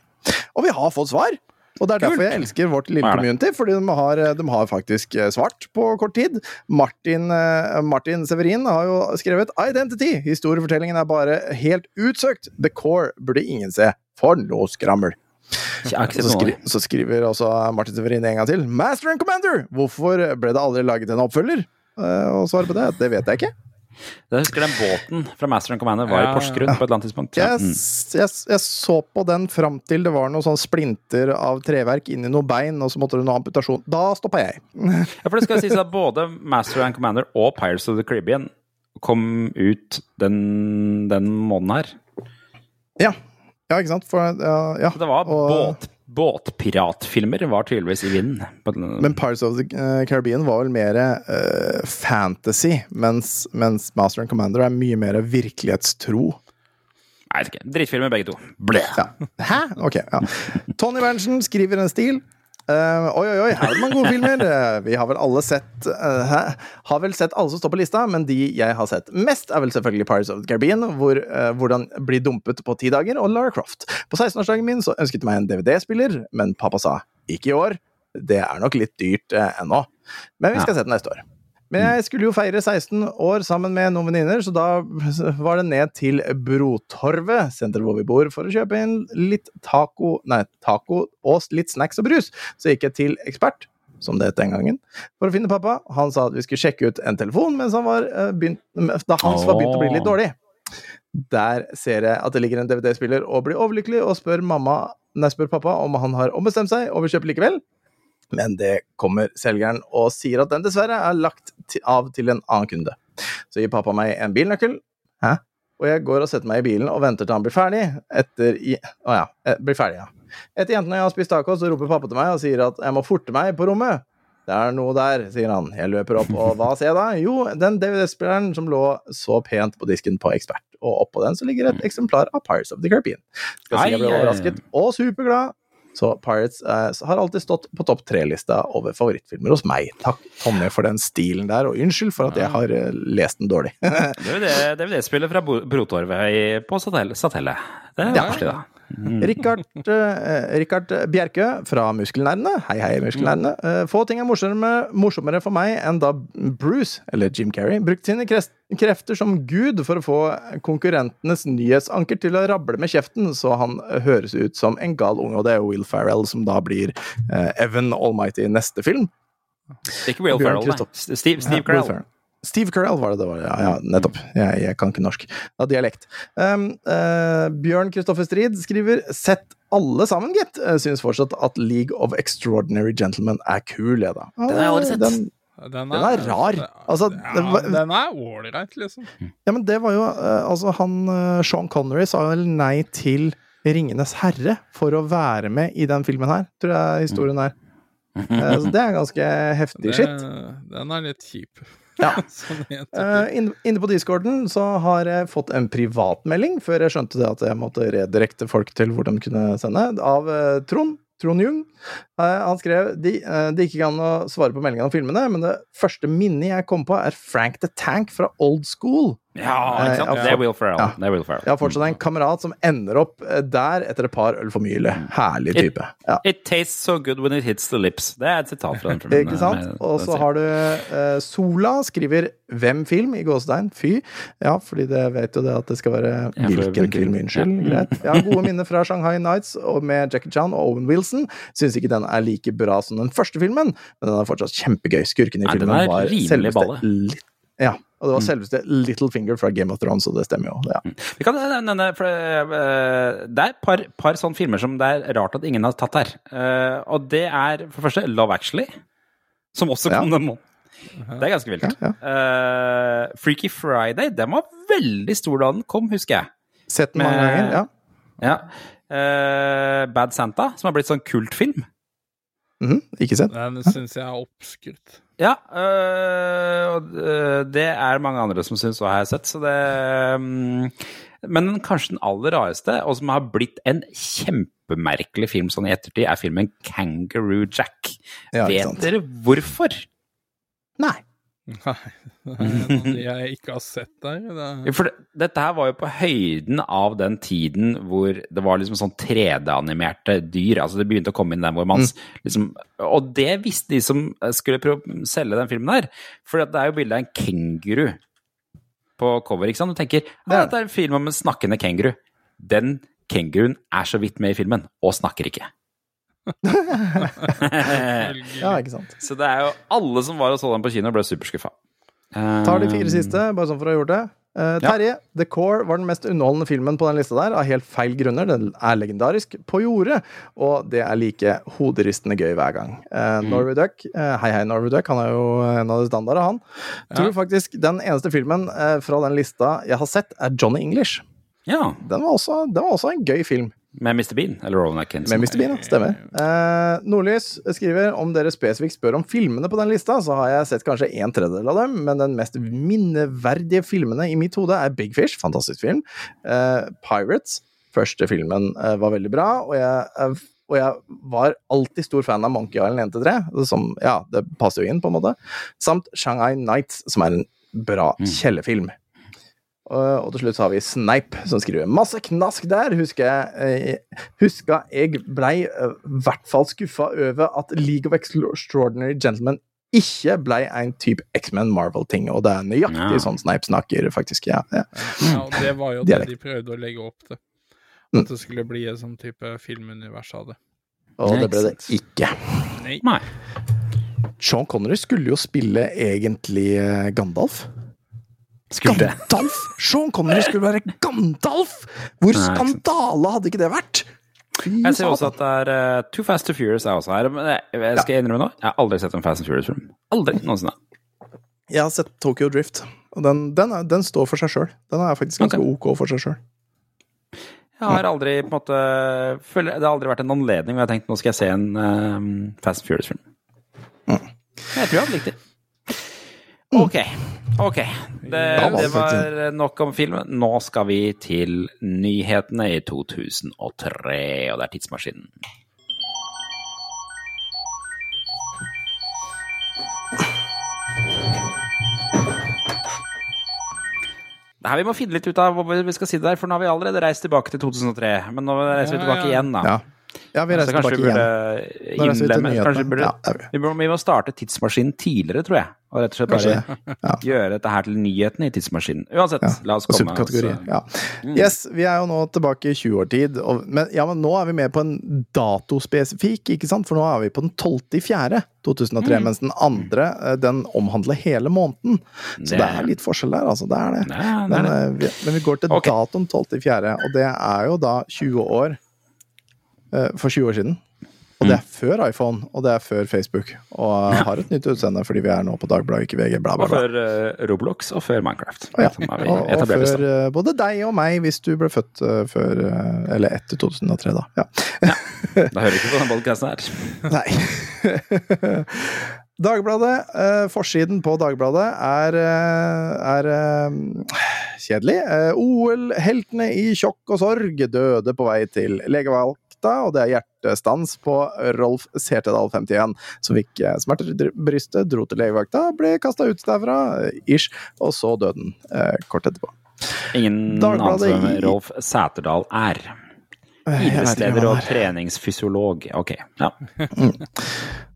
Og vi har fått svar! Og det er derfor jeg elsker vårt lille community, fordi de har, de har faktisk eh, svart på kort tid. Martin, eh, Martin Severin har jo skrevet Identity. Historiefortellingen er bare helt utsøkt. The Core burde ingen se. For noe skrammel. Så, skri så skriver også Martin Severin en gang til. Master and Commander! Hvorfor ble det aldri laget en oppfølger? Eh, og svaret på det, det vet jeg ikke. Jeg husker den båten fra Master and Commander var i Ja, Porsgrunn på et eller annet tidspunkt. Ja. Jeg, Mm. jeg, jeg så på den fram til det var noen sånn splinter av treverk inni noen bein, og så måtte det noe amputasjon. Da stoppa jeg. Ja, for det skal sies at både Master and Commander og Pirates of the Caribbean kom ut den, den måneden her. Ja, ja ikke sant? For, ja, ja. Det var Og- båt, båtpiratfilmer var tydeligvis i vinden. Men Pirates of the eh, Caribbean var vel mer uh, fantasy, mens, mens Master and Commander er mye mer virkelighetstro. Nei, ikke. Drittfilmer begge to. Blæ. Ja. Hæ? Ok, ja. Tony Berntsen skriver en stil. Eh, oi, oi, oi, her er det mange gode filmer. Eh, vi har vel alle sett uh. Har vel sett alle som står på lista, men de jeg har sett mest, er vel selvfølgelig Pirates of the Caribbean, hvor, uh, hvordan blir dumpet på ti dager, og Lara Croft. På 16-årsdagen min så ønsket jeg meg en DVD-spiller, men pappa sa ikke i år. Det er nok litt dyrt ennå. Men vi skal se den neste år. Men jeg skulle jo feire 16 år sammen med noen venninner, så da var det ned til Brotorvet, senteret hvor vi bor, for å kjøpe inn litt taco, nei, taco og litt snacks og brus. Så gikk jeg til Ekspert, som det het den gangen, for å finne pappa. Han sa at vi skulle sjekke ut en telefon mens han var, eh, begynt, da hans var begynt å bli litt dårlig. Der ser jeg at det ligger en DVD-spiller og blir overlykkelig og spør, mamma, nei, spør pappa om han har ombestemt seg og vil kjøpe likevel. Men det kommer selgeren og sier at den dessverre er lagt av til en annen kunde. Så gir pappa meg en bilnøkkel, Hæ? og jeg går og setter meg i bilen og venter til han blir ferdig. Etter i... Å ja. eh, Blir ferdig, ja. Etter jentene og jeg har spist taco, så roper pappa til meg og sier at jeg må forte meg på rommet. det er noe der, sier han. Jeg løper opp, og hva ser jeg da? Jo, den DVD-spilleren som lå så pent på disken på Ekspert, og oppå den så ligger et eksemplar av Pirates of the Caribbean. Skal si jeg ble overrasket og superglad. Så Pirates eh, har alltid stått på topp tre-lista over favorittfilmer hos meg. Takk, Tonje, for den stilen der, og unnskyld for at jeg har eh, lest den dårlig. Det er jo det spillet fra Brotorvet på Satellet. Det er Ja. koselig, da. Rikard, eh, Bjerke fra Muskelnerdene. Hei, hei, Muskelnerdene. Eh, få ting er morsommere, morsommere for meg enn da Bruce, eller Jim Carrey, brukte sine krefter som gud for å få konkurrentenes nyhetsanker til å rable med kjeften, så han høres ut som en gal unge. Og det er Will Ferrell som da blir eh, Evan Almighty i neste film. Ikke Will Farrell, Ferrell, nei. Steve, Steve Carell. Steve Carell var det det var, ja, ja nettopp. Jeg, jeg kan ikke norsk. Det er dialekt. Um, uh, Bjørn Kristoffer Strid skriver Sett alle sammen, gitt. Synes Syns fortsatt at League of Extraordinary Gentlemen er kul, jeg, da. Den har jeg aldri sett. Den, Den Den er rar. Altså, ja, det var- den er ålreit, liksom. ja, men det var jo eh, Altså, han eh, Sean Connery sa vel nei til Ringenes herre for å være med i den filmen her, tror jeg historien er. Eh, så det er ganske heftig Det, shit. den er litt kjip. Ja. uh, Eh, inne på discorden så har jeg fått en privatmelding før jeg skjønte det at jeg måtte redirekte folk til hvor de kunne sende, av uh, Trond. Trond Jung. Eh, han skrev de, eh, det gikk ikke an å svare på meldingene om filmene, men det første minnet jeg kom på, er Frank the Tank fra Old School. Ja, Eh, ikke sant? ja. Det er Will Ferrell. Ja. Er Will Ferrell. Jeg har fortsatt en kamerat som ender opp eh, der etter et par øl for mye. Herlig type. Ja. It tastes so good when it hits the lips. Det er et sitat fra den filmen. Ikke sant? Og så har du uh, Sola skriver 'Hvem film?' i gåstein. Fy. Ja, fordi det vet jo det at det skal være hvilken film. Unnskyld. Greit. Jeg har gode minner fra Shanghai Nights og med Jackie Chan og Owen Wilson. Syns ikke den er like bra som den første filmen, men den er fortsatt kjempegøy. Skurken i Nei, filmen var selveste balle. Li- Ja. Og det var selveste Littlefinger fra Game of Thrones, og det stemmer jo. Ja. Vi kan nevne, for, eh, Det er et par, par sånne filmer som det er rart at ingen har tatt her. Eh, og det er for det første Love Actually, som også Ja. kom den måneden. Det er ganske vilt. Ja, Eh, Freaky Friday, den var veldig stor da den kom, husker jeg. Sett mange Med- ganger. Ja. Ja. Uh, Bad Santa, som har blitt sånn kultfilm. Mhm, Ikke sett. Den syns jeg er oppskrytt. Ja, øh, og øh, det er mange andre som syns òg, har jeg sett. Så det mm, Men kanskje den aller rareste, og som har blitt en kjempemerkelig film sånn i ettertid, er filmen Kangaroo Jack. Ja, Vet dere hvorfor? Nei. Nei, det er noe jeg ikke har sett der. Det, For det, dette her var jo på høyden av den tiden hvor det var liksom sånn 3D-animerte dyr. Altså det begynte å komme inn der hvor man mm. liksom Og det visste de som skulle prøve å selge den filmen her. For det er jo bilde av en kenguru på cover, ikke sant. Du tenker ja, dette er en film om en snakkende kenguru. Den kenguruen er så vidt med i filmen, og snakker ikke. Ja, ikke sant. Så det er jo alle som var og så den på kino, ble superskuffa. Tar de fire siste, bare sånn for å ha gjort det. Uh, Terje, The Core var den mest underholdende filmen på den lista der, av helt feil grunner. Den er legendarisk på jordet, og det er like hoderistende gøy hver gang. Eh, Norway Duck, uh, hei hei Norway Duck, han er jo en av de standarde, han. Tror faktisk den eneste filmen eh, fra den lista jeg har sett, er Johnny English. Ja, Den var også, den var også en gøy film. Med Mr. Bean, eller Rowan Atkinson. Med Mr. Bean, ja. Stemmer. Eh, Nordlys skriver om dere spesifikt spør om filmene på den lista, så har jeg sett kanskje en tredjedel av dem, men den mest minneverdige filmene i mitt hode er Big Fish, fantastisk film. Eh, Pirates, første filmen, eh, var veldig bra, og jeg, eh, og jeg var alltid stor fan av Monkey Island 1-3, som Ja, det passer jo inn, på en måte. Samt Shanghai Nights, som er en bra kjellefilm. Og, og til slutt så har vi Sneip, som skriver masse knask der. Husker jeg, eh, huska jeg blei eh, i hvert fall skuffa over at League of Extraordinary Gentlemen ikke blei en type X-Men Marvel-ting, og det er nøyaktig Ja. sånn Sneip snakker, faktisk. Ja, ja. ja, og det var jo det de prøvde å legge opp til. Mm. At det skulle bli en sånn type filmunivers av det. Og det ble det Ikke. Nei. Sean Connery skulle jo spille egentlig eh, Gandalf. Skulle. Gandalf! Sean Connery skulle være Gandalf! Hvor skandale hadde ikke det vært? Fy Jeg ser også at det er uh, Too Fast to Furious er også her. Men jeg, jeg skal innrømme nå, jeg har aldri sett en Fast and Furious-film. Aldri noensinne. Jeg har sett Tokyo Drift, og den, den, er, den står for seg sjøl. Den er faktisk ganske Ok. ok for seg sjøl. Jeg har aldri på en måte føler, Det har aldri vært en anledning hvor jeg har tenkt nå skal jeg se en eh, Fast and Furious-film. Jeg tror jeg hadde likt det. Ok. Ok. Det, det var nok om filmen. Nå skal vi til nyhetene i 2003, og det er Tidsmaskinen. Det her Vi må finne litt ut av hva vi skal si det der, for nå har vi allerede reist tilbake til 2003. Men nå reiser vi tilbake igjen, da. Ja. ja, vi reiser tilbake igjen. vi til nyhetene. Kanskje vi burde Ja, vi. vi må, vi må starte tidsmaskinen tidligere, tror jeg. Og rett og slett Kanskje bare gjøre dette her til nyhetene i tidsmaskinen. Uansett, la oss komme oss, Ja. Yes, vi er jo nå tilbake i 20-årtid. og- Men, ja, men nå er vi med på en datospesifikk, ikke sant? For nå er vi på den 12. i fjerde 2003, mens den andre eh, den omhandler hele måneden. Så Det- det er litt forskjell der, altså. Det er det. Nei, det er Men, eh, vi, men vi går til okay. datoen 12. i fjerde, og det er jo da 20 år eh, for 20 år siden. Og det er Mm. før iPhone, og det er før Facebook. Og har et nytt utseende fordi vi er nå på Dagbladet, ikke VG. Bla, bla, Og før eh, Roblox, og før Minecraft. Ja, har vi og, og før eh, både deg og meg, hvis du ble født eh, før Eller etter 2003, da. Ja. Da hører du ikke på den podcasten her. Nei. Dagbladet, eh, forsiden på Dagbladet er, er eh, kjedelig. Eh, OL-heltene i sjokk og sorg døde på vei til legevakta, og det er hjertestans på Rolf Sertedal 51, som fikk eh, smerter i brystet, dro til legevakta, ble kasta ut derfra, eh, ish, og så døden eh, kort etterpå. Ingen anelse hvem Rolf Sæterdal er. Eh, Idrettsleder og treningsfysiolog. Ok. Ja.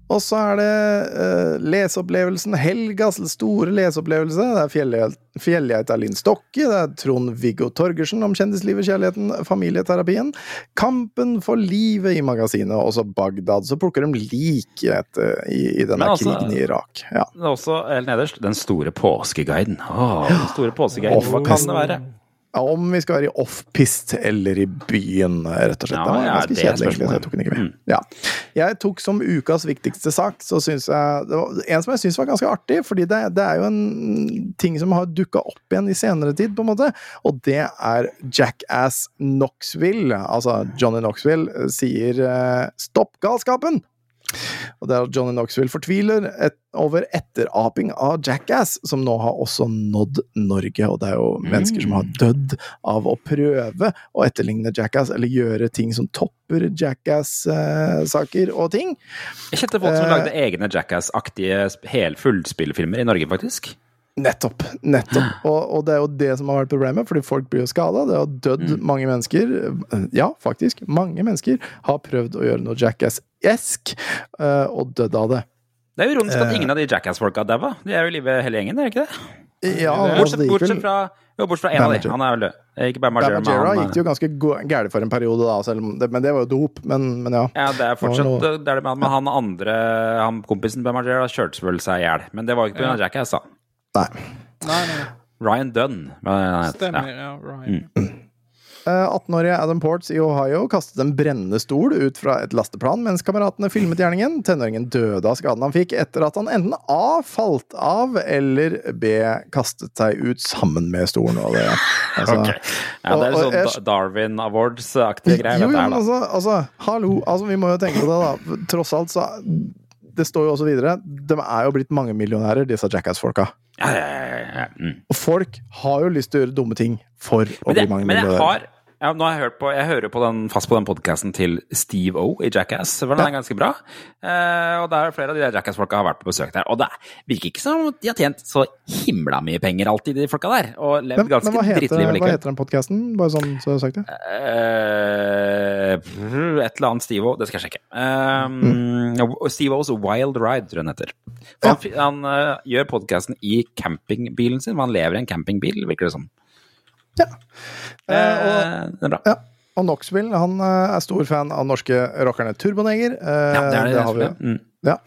Og så er det uh, leseopplevelsen. Helgas store leseopplevelse. Det er fjellge- Fjellgeita Linn Stokke. Det er Trond-Viggo Torgersen om kjendislivet, kjærligheten, familieterapien. Kampen for livet i magasinet, og så Bagdad. Så plukker de likhet etter, i, i denne Men altså- krigen i Irak. Ja. Er også helt nederst Den store påskeguiden. Åh, den store påskeguiden. Hva kan det være? Ja, Om vi skal være i off-pist eller i byen, rett og slett. Ja, det var ja, ganske er kjedelig, så jeg tok den ikke med. Mm. Ja. Jeg tok som ukas viktigste sak, så syns jeg det var En som jeg syns var ganske artig, fordi det, det er jo en ting som har dukka opp igjen i senere tid, på en måte, og det er Jackass Knoxville. Altså, Johnny Knoxville eh, sier eh, 'stopp galskapen'! Og det er at Johnny Knoxville fortviler et, over etteraping av Jackass, som nå har også nådd Norge. Og det er jo mennesker som har dødd av å prøve å etterligne Jackass, eller gjøre ting som topper Jackass-saker og ting. Jeg kjente folk som Eh. lagde egne Jackass-aktige sp- fullspillfilmer i Norge, faktisk. Nettopp. nettopp. Og, og det er jo det som har vært problemet, fordi folk blir jo skada. Det har dødd mange mennesker. Ja, faktisk. Mange mennesker har prøvd å gjøre noe Jackass-esk, eh, og dødd av det. Det er jo ironisk at Eh. ingen av de Jackass-folka daua. De er jo i live hele gjengen, er det ikke det? Ja, altså, Bortsett, gikk vel- bortsett fra jo, bortsett fra en av de. Han er vel død. Eh, Ikke bare Margera, men gikk det jo ganske gærent for en periode, da, det, men det var jo dop. Men, men ja. ja, det er fortsatt Det er det med, han andre han kompisen Bam Margera kjørte vel seg i hjel. Men det var jo ikke pga. Jackass, da. Nei. Nei, nei. Ryan Dunn. er? Stemmer, Ja. ja. Ryan. Mm. 18-årige Adam Ports i Ohio kastet en brennende stol ut fra et lasteplan mens kameratene filmet gjerningen. Tenåringen døde av skaden han fikk etter at han enten A falt av, eller B kastet seg ut sammen med stolen. Og det, altså, okay. Ja, det er sånn jeg- Darwin Awards-aktige greier. Jo, jo, men altså, altså, hallo, altså, vi må jo tenke på det, da. Tross alt, så Det står jo også videre, de er jo blitt mangemillionærer, disse Jackass-folka. Ja, ja, ja. Mm. Og folk har jo lyst til å gjøre dumme ting for å Men, bli mangemillionærer. men jeg har ja, nå har jeg, hørt på, jeg hører på den, fast på den podkasten til Steve O i Jackass, for den er ganske bra. Eh, og der flere av de der Jackass-folka har vært på besøk der. Og det virker ikke som de har tjent så himla mye penger alltid, de folka der. Og levd ganske hva, heter, hva heter den podkasten? Bare sånn så jeg har sagt det. Eh, et eller annet Steve-O, det skal jeg sjekke. Eh, Steve-Os Wild Ride, tror jeg den heter. Han, fi- han uh, gjør podkasten i campingbilen sin, for han lever i en campingbil, virker det som. Ja. Eh, Eh, det er bra. Ja. Og Knoxville han eh, er stor fan av norske rockerne Turboneger. Eh, Ja, det er det. har vi. Mm. Ja.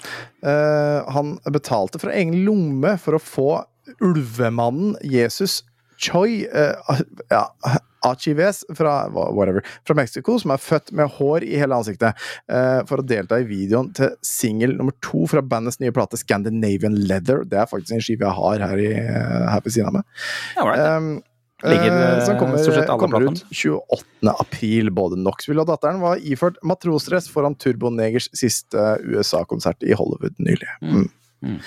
Eh, han betalte fra egen lomme for å få ulvemannen Jesus Choi eh, ja, Achives fra whatever, fra Mexico, som er født med hår i hele ansiktet, for å delta i videoen til singel nummer to fra bandets nye plate Scandinavian Leather. Det er faktisk en skive jeg har her, i, her på siden av meg. Ja, right, det. Um, Ligger, eh, som eh, kommer, stort sett alle kommer ut 28. april. Både Knoxville og datteren var iført matrosdress foran Turbonegers siste USA-konsert i Hollywood nylig. Mm.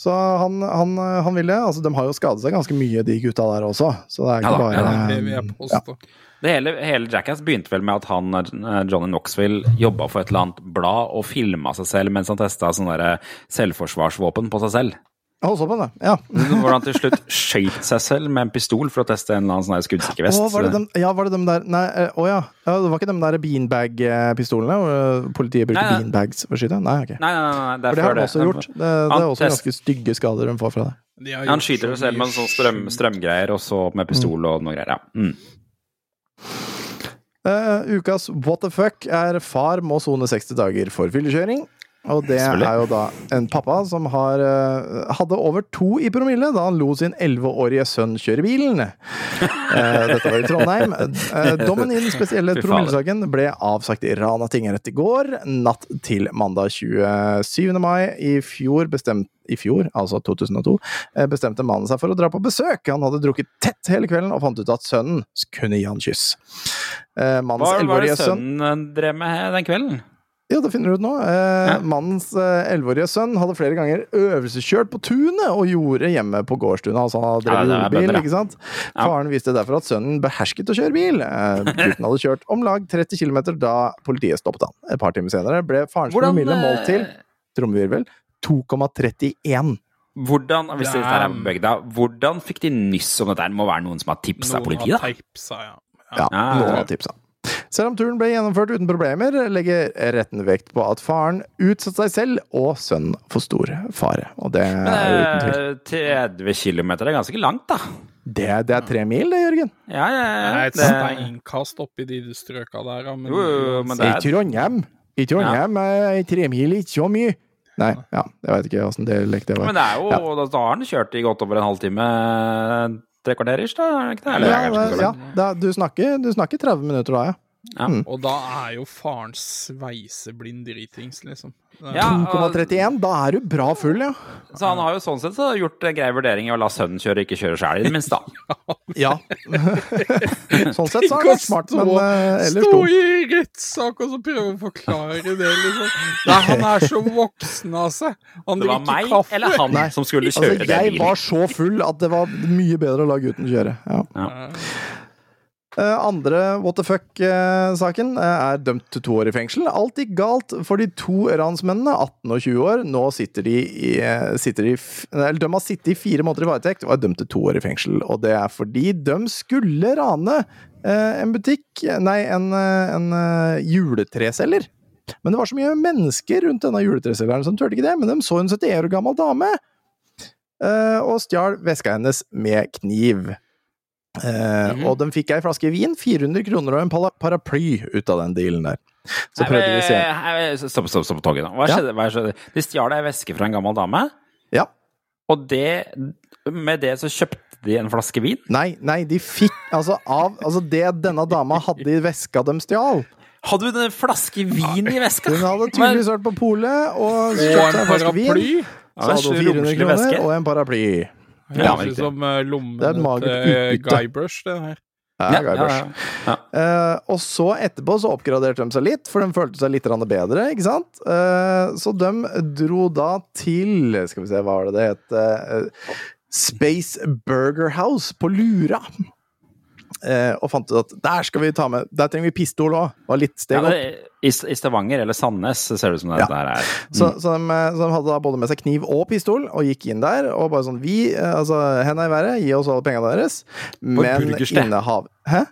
Så han, han, han ville Altså, de har jo skadet seg ganske mye, de gutta der også. Så det er ikke Ja da, bare ja. Det påstå. Det hele, hele Jackass begynte vel med at han, eh, Johnny Knoxville, jobba for et eller annet blad og filma seg selv mens han testa sånne selvforsvarsvåpen på seg selv. Holdt på med det. Ja. Hvor han til slutt skøyt seg selv med en pistol for å teste en eller annen sånn skuddsikker vest. Å, var det dem, ja, var det dem der Nei, eh, å ja. ja. Det var ikke dem der beanbag-pistolene? eh, Politiet bruker Nei, nei. beanbags for å skyte? Nei, ok. Nei, nei, nei, nei, det For det har han de også gjort. Det, det er også test- ganske stygge skader de får fra det. De Ja, han skyter seg selv med en sånn strøm, strømgreier, og så med pistol og noe greier. Ja. Mm. Uh, ukas what the fuck er far må sone 60 dager for fyllekjøring. Og det er jo da en pappa som har, eh, hadde over to i promille da han lo sin 11-årige sønn kjøre bilen. Eh, dette var i Trondheim. Eh, dommen i den spesielle promillesaken ble avsagt i Rana tingrett i går, natt til mandag 27. mai. I fjor, bestemt, i fjor, altså 2002, eh, bestemte mannen seg for å dra på besøk. Han hadde drukket tett hele kvelden og fant ut at sønnen kunne gi han kyss. Mannens elleveårige sønn Hva var det sønnen drev med den kvelden? Ja, det finner du ut nå. Eh, Ja. Mannens eh, elleveårige sønn hadde flere ganger øvelseskjørt på tunet og gjorde hjemme på gårdstunet. Altså han drev Ja, bedre. ikke sant? Ja. Faren viste derfor at sønnen behersket å kjøre bil. Eh, gutten hadde kjørt om lag 30 km da politiet stoppet han. Et par timer senere ble farens promille målt til eh, trommevirvel 2,31. hvordan, hvis det er bøgda, hvordan fikk de nyss om dette? Det må være noen som har tipsa Noen politiet, har tipsa, ja. Ja, Ja, noen har tipsa. Selv om turen ble gjennomført uten problemer, legger retten vekt på at faren utsatte seg selv og sønnen for stor fare. Og det er uten tvil. eh, 30 km er ganske langt, da. Det, det er tre mil, det, Jørgen. Ja, ja, ja. Det er et steinkast oppi de strøka der, ja, men Jo, jo, men det I er- Trondheim I Trondheim er tre mil ikke så mye. Nei, ja, jeg veit ikke åssen det var. men det er jo Da da har han kjørt i godt over en halvtime, tre kvarter ish, da? Er det ikke det? Eller, ja, ja, da, du, snakker, du snakker 30 minutter da, ja. Og da er jo faren sveiseblind dritings, liksom. Ja, 2,31, da er du bra full, ja. Så han har jo sånn sett så gjort grei vurdering i å la sønnen kjøre, ikke kjøre sjæl, i det minste. da. Ja. sånn sett så er det han smart, stå- men uh, ellers Stå i rettssak og så prøve å forklare det, liksom. Nei, han er så voksen av seg. Han Det var drikker meg kaffe. eller han Nei, som skulle Altså, kjøre den jeg bilen. var så full at det var mye bedre å la gutten kjøre. Ja. Eh, andre what the fuck-saken er dømt til to år i fengsel. Alt gikk galt for de to ransmennene, 18 og 20 år. Nå sitter de i, eh, sitter de, eller De har sittet i fire måneder i varetekt og er dømt til to år i fengsel. Og det er fordi de skulle rane eh, en butikk Nei, en, eh, en eh, juletreselger. Men det var så mye mennesker rundt denne juletreselgeren som turte ikke det. Men de så en 71 år gammel dame eh, og stjal veska hennes med kniv. Mhm. Og de fikk ei flaske vin, 400 kroner og en paraply ut av den dealen der. Så prøvde de å se Stopp, stopp, stopp toget da. Hva Ja. skjedde? Hva skjedde? De stjal ei veske fra en gammel dame, Ja. og det, med det så kjøpte de en flaske vin? Nei, nei, de fikk altså av Altså, det denne dama hadde i veska de stjal Hadde hun en flaske vin i veska? Hun hadde tydeligvis vært på polet og kjøpt seg en flaske vin. Så hadde hun 400 kroner og en paraply. Ja, Høres ut som uh, Det et lommene til utbytte. Guybrush, det her. Ja, Ja, ja, ja. Eh, og så etterpå så oppgraderte de seg litt, for de følte seg litt bedre, ikke sant? Uh, så de dro da til Skal vi se, hva var det det het? Uh, Space Burger House på Lura. Eh, og fant ut at der skal vi ta med Der trenger vi pistol òg. Var litt steg opp. Ja, i, I Stavanger eller Sandnes ser det ut som det Ja. der er. Så, så, de, så de hadde da både med seg kniv og pistol, og gikk inn der og bare sånn Vi, eh, altså henda i været, gi oss alle pengene deres, men innehav... Hæ?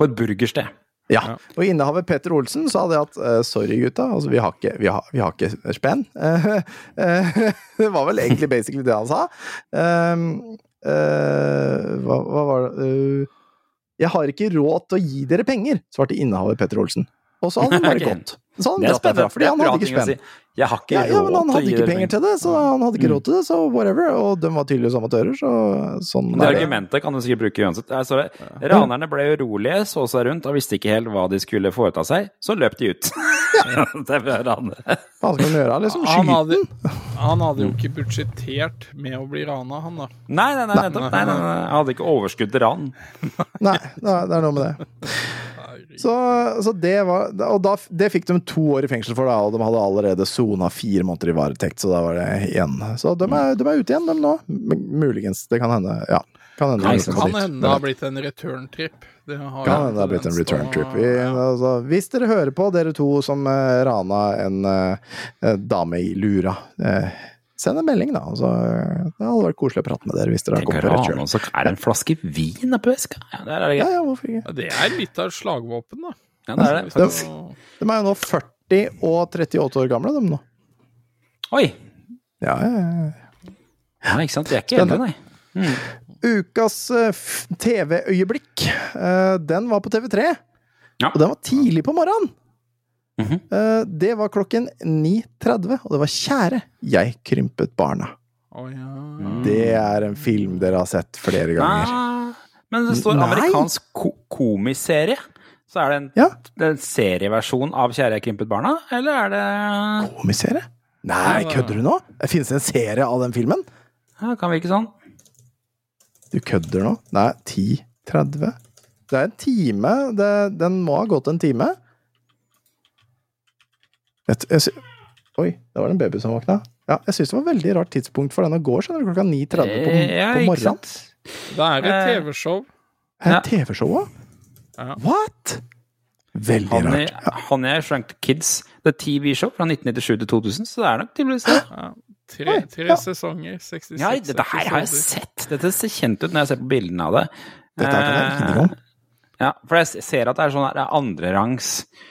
På et burgersted. Ja. Og innehaver Petter Olsen sa det at eh, sorry, gutta, altså vi har ikke, vi har, vi har ikke spenn. Eh, det var vel egentlig basically det han sa. Um, uh, hva, hva var det Eh, Jeg har ikke råd til å gi dere penger, svarte innehaver Petter Olsen. Og så hadde han bare Ok. gått. Så Det han dratt derfra, fordi han hadde ikke spenn. si. Jeg har ikke Ja, ja, men han hadde ikke penger til det, så han hadde ikke råd til det, så whatever. Og de var tydeligvis amatører, så sånn Det er det. argumentet kan du sikkert bruke uansett. Altså, ranerne ble urolige, så seg rundt og visste ikke helt hva de skulle foreta seg. Så løp de ut. det er ranere. Hva skal man gjøre? Liksom Han skyte hadde, han hadde jo ikke budsjettert med å bli rana, han da. Nei, nei, nei, nettopp. Nei, nei, nei. Han hadde ikke overskudd til ran. Nei, det er noe med det. Så, så det var Og da, det fikk de to år i fengsel for, da, og de hadde allerede sona fire måneder i varetekt, så da var det igjen. Så de er, de er ute igjen, dem nå. Muligens. Det kan hende. Ja. Kan hende. Nei, de Kan hende det har blitt en return trip. Det har Kan hende det har blitt en return trip. Vi, altså, hvis dere hører på, dere to som uh, rana en uh, dame i lura, eh, send en melding, da. Altså, det hadde vært koselig å prate med dere hvis dere har kommet på rett kjøl. så er det en flaske vin oppi veska. Ja, er det Ja, ja, hvorfor ikke? Ja, det er litt av et slagvåpen, da. Ja, det er det. Det- faktisk. De er jo nå 40 og 38 år gamle, de nå. Oi! Ja, ja, ja. Ja, ikke sant. De er ikke eldre, nei. nei. Ukas eh, TV-øyeblikk, eh, den var på TV3. Ja. Og den var tidlig på morgenen. Eh, Det var klokken 9.30, og det var 'Kjære, jeg krympet barna'. Oh, ja. Mm. Det er en film dere har sett flere ganger. Nei. men det står amerikansk ko komiserie. Så er det en, Ja. en serieversjon av Kjære jeg krympet barna, eller er det Komiserie? Nei, kødder du nå? Det finnes en serie av den filmen? ja, Kan virke sånn. Du kødder nå? Nei, 10.30? Det er en time. Det, den må ha gått en time. Jeg, jeg, sy- Oi, det var det en baby som våkna. Ja, jeg syns det var et veldig rart tidspunkt for den å gå, skjønner du, klokka 9.30 på, på morgenen. Da Det er et Eh, TV-show. Er det TV-show òg? What?! Veldig Honey, rart. Ja. er Shrunk Kids. Det er TV-show fra 1997 til 2000, så det er nok tydeligvis det. Ja. Tre, Oi, tre ja. sesonger, 66 Ja, dette her har jeg sett. Dette ser kjent ut når jeg ser på bildene av det. Dette er det jeg ingenting om. Ja, for jeg ser at det er sånn andrerangs uh,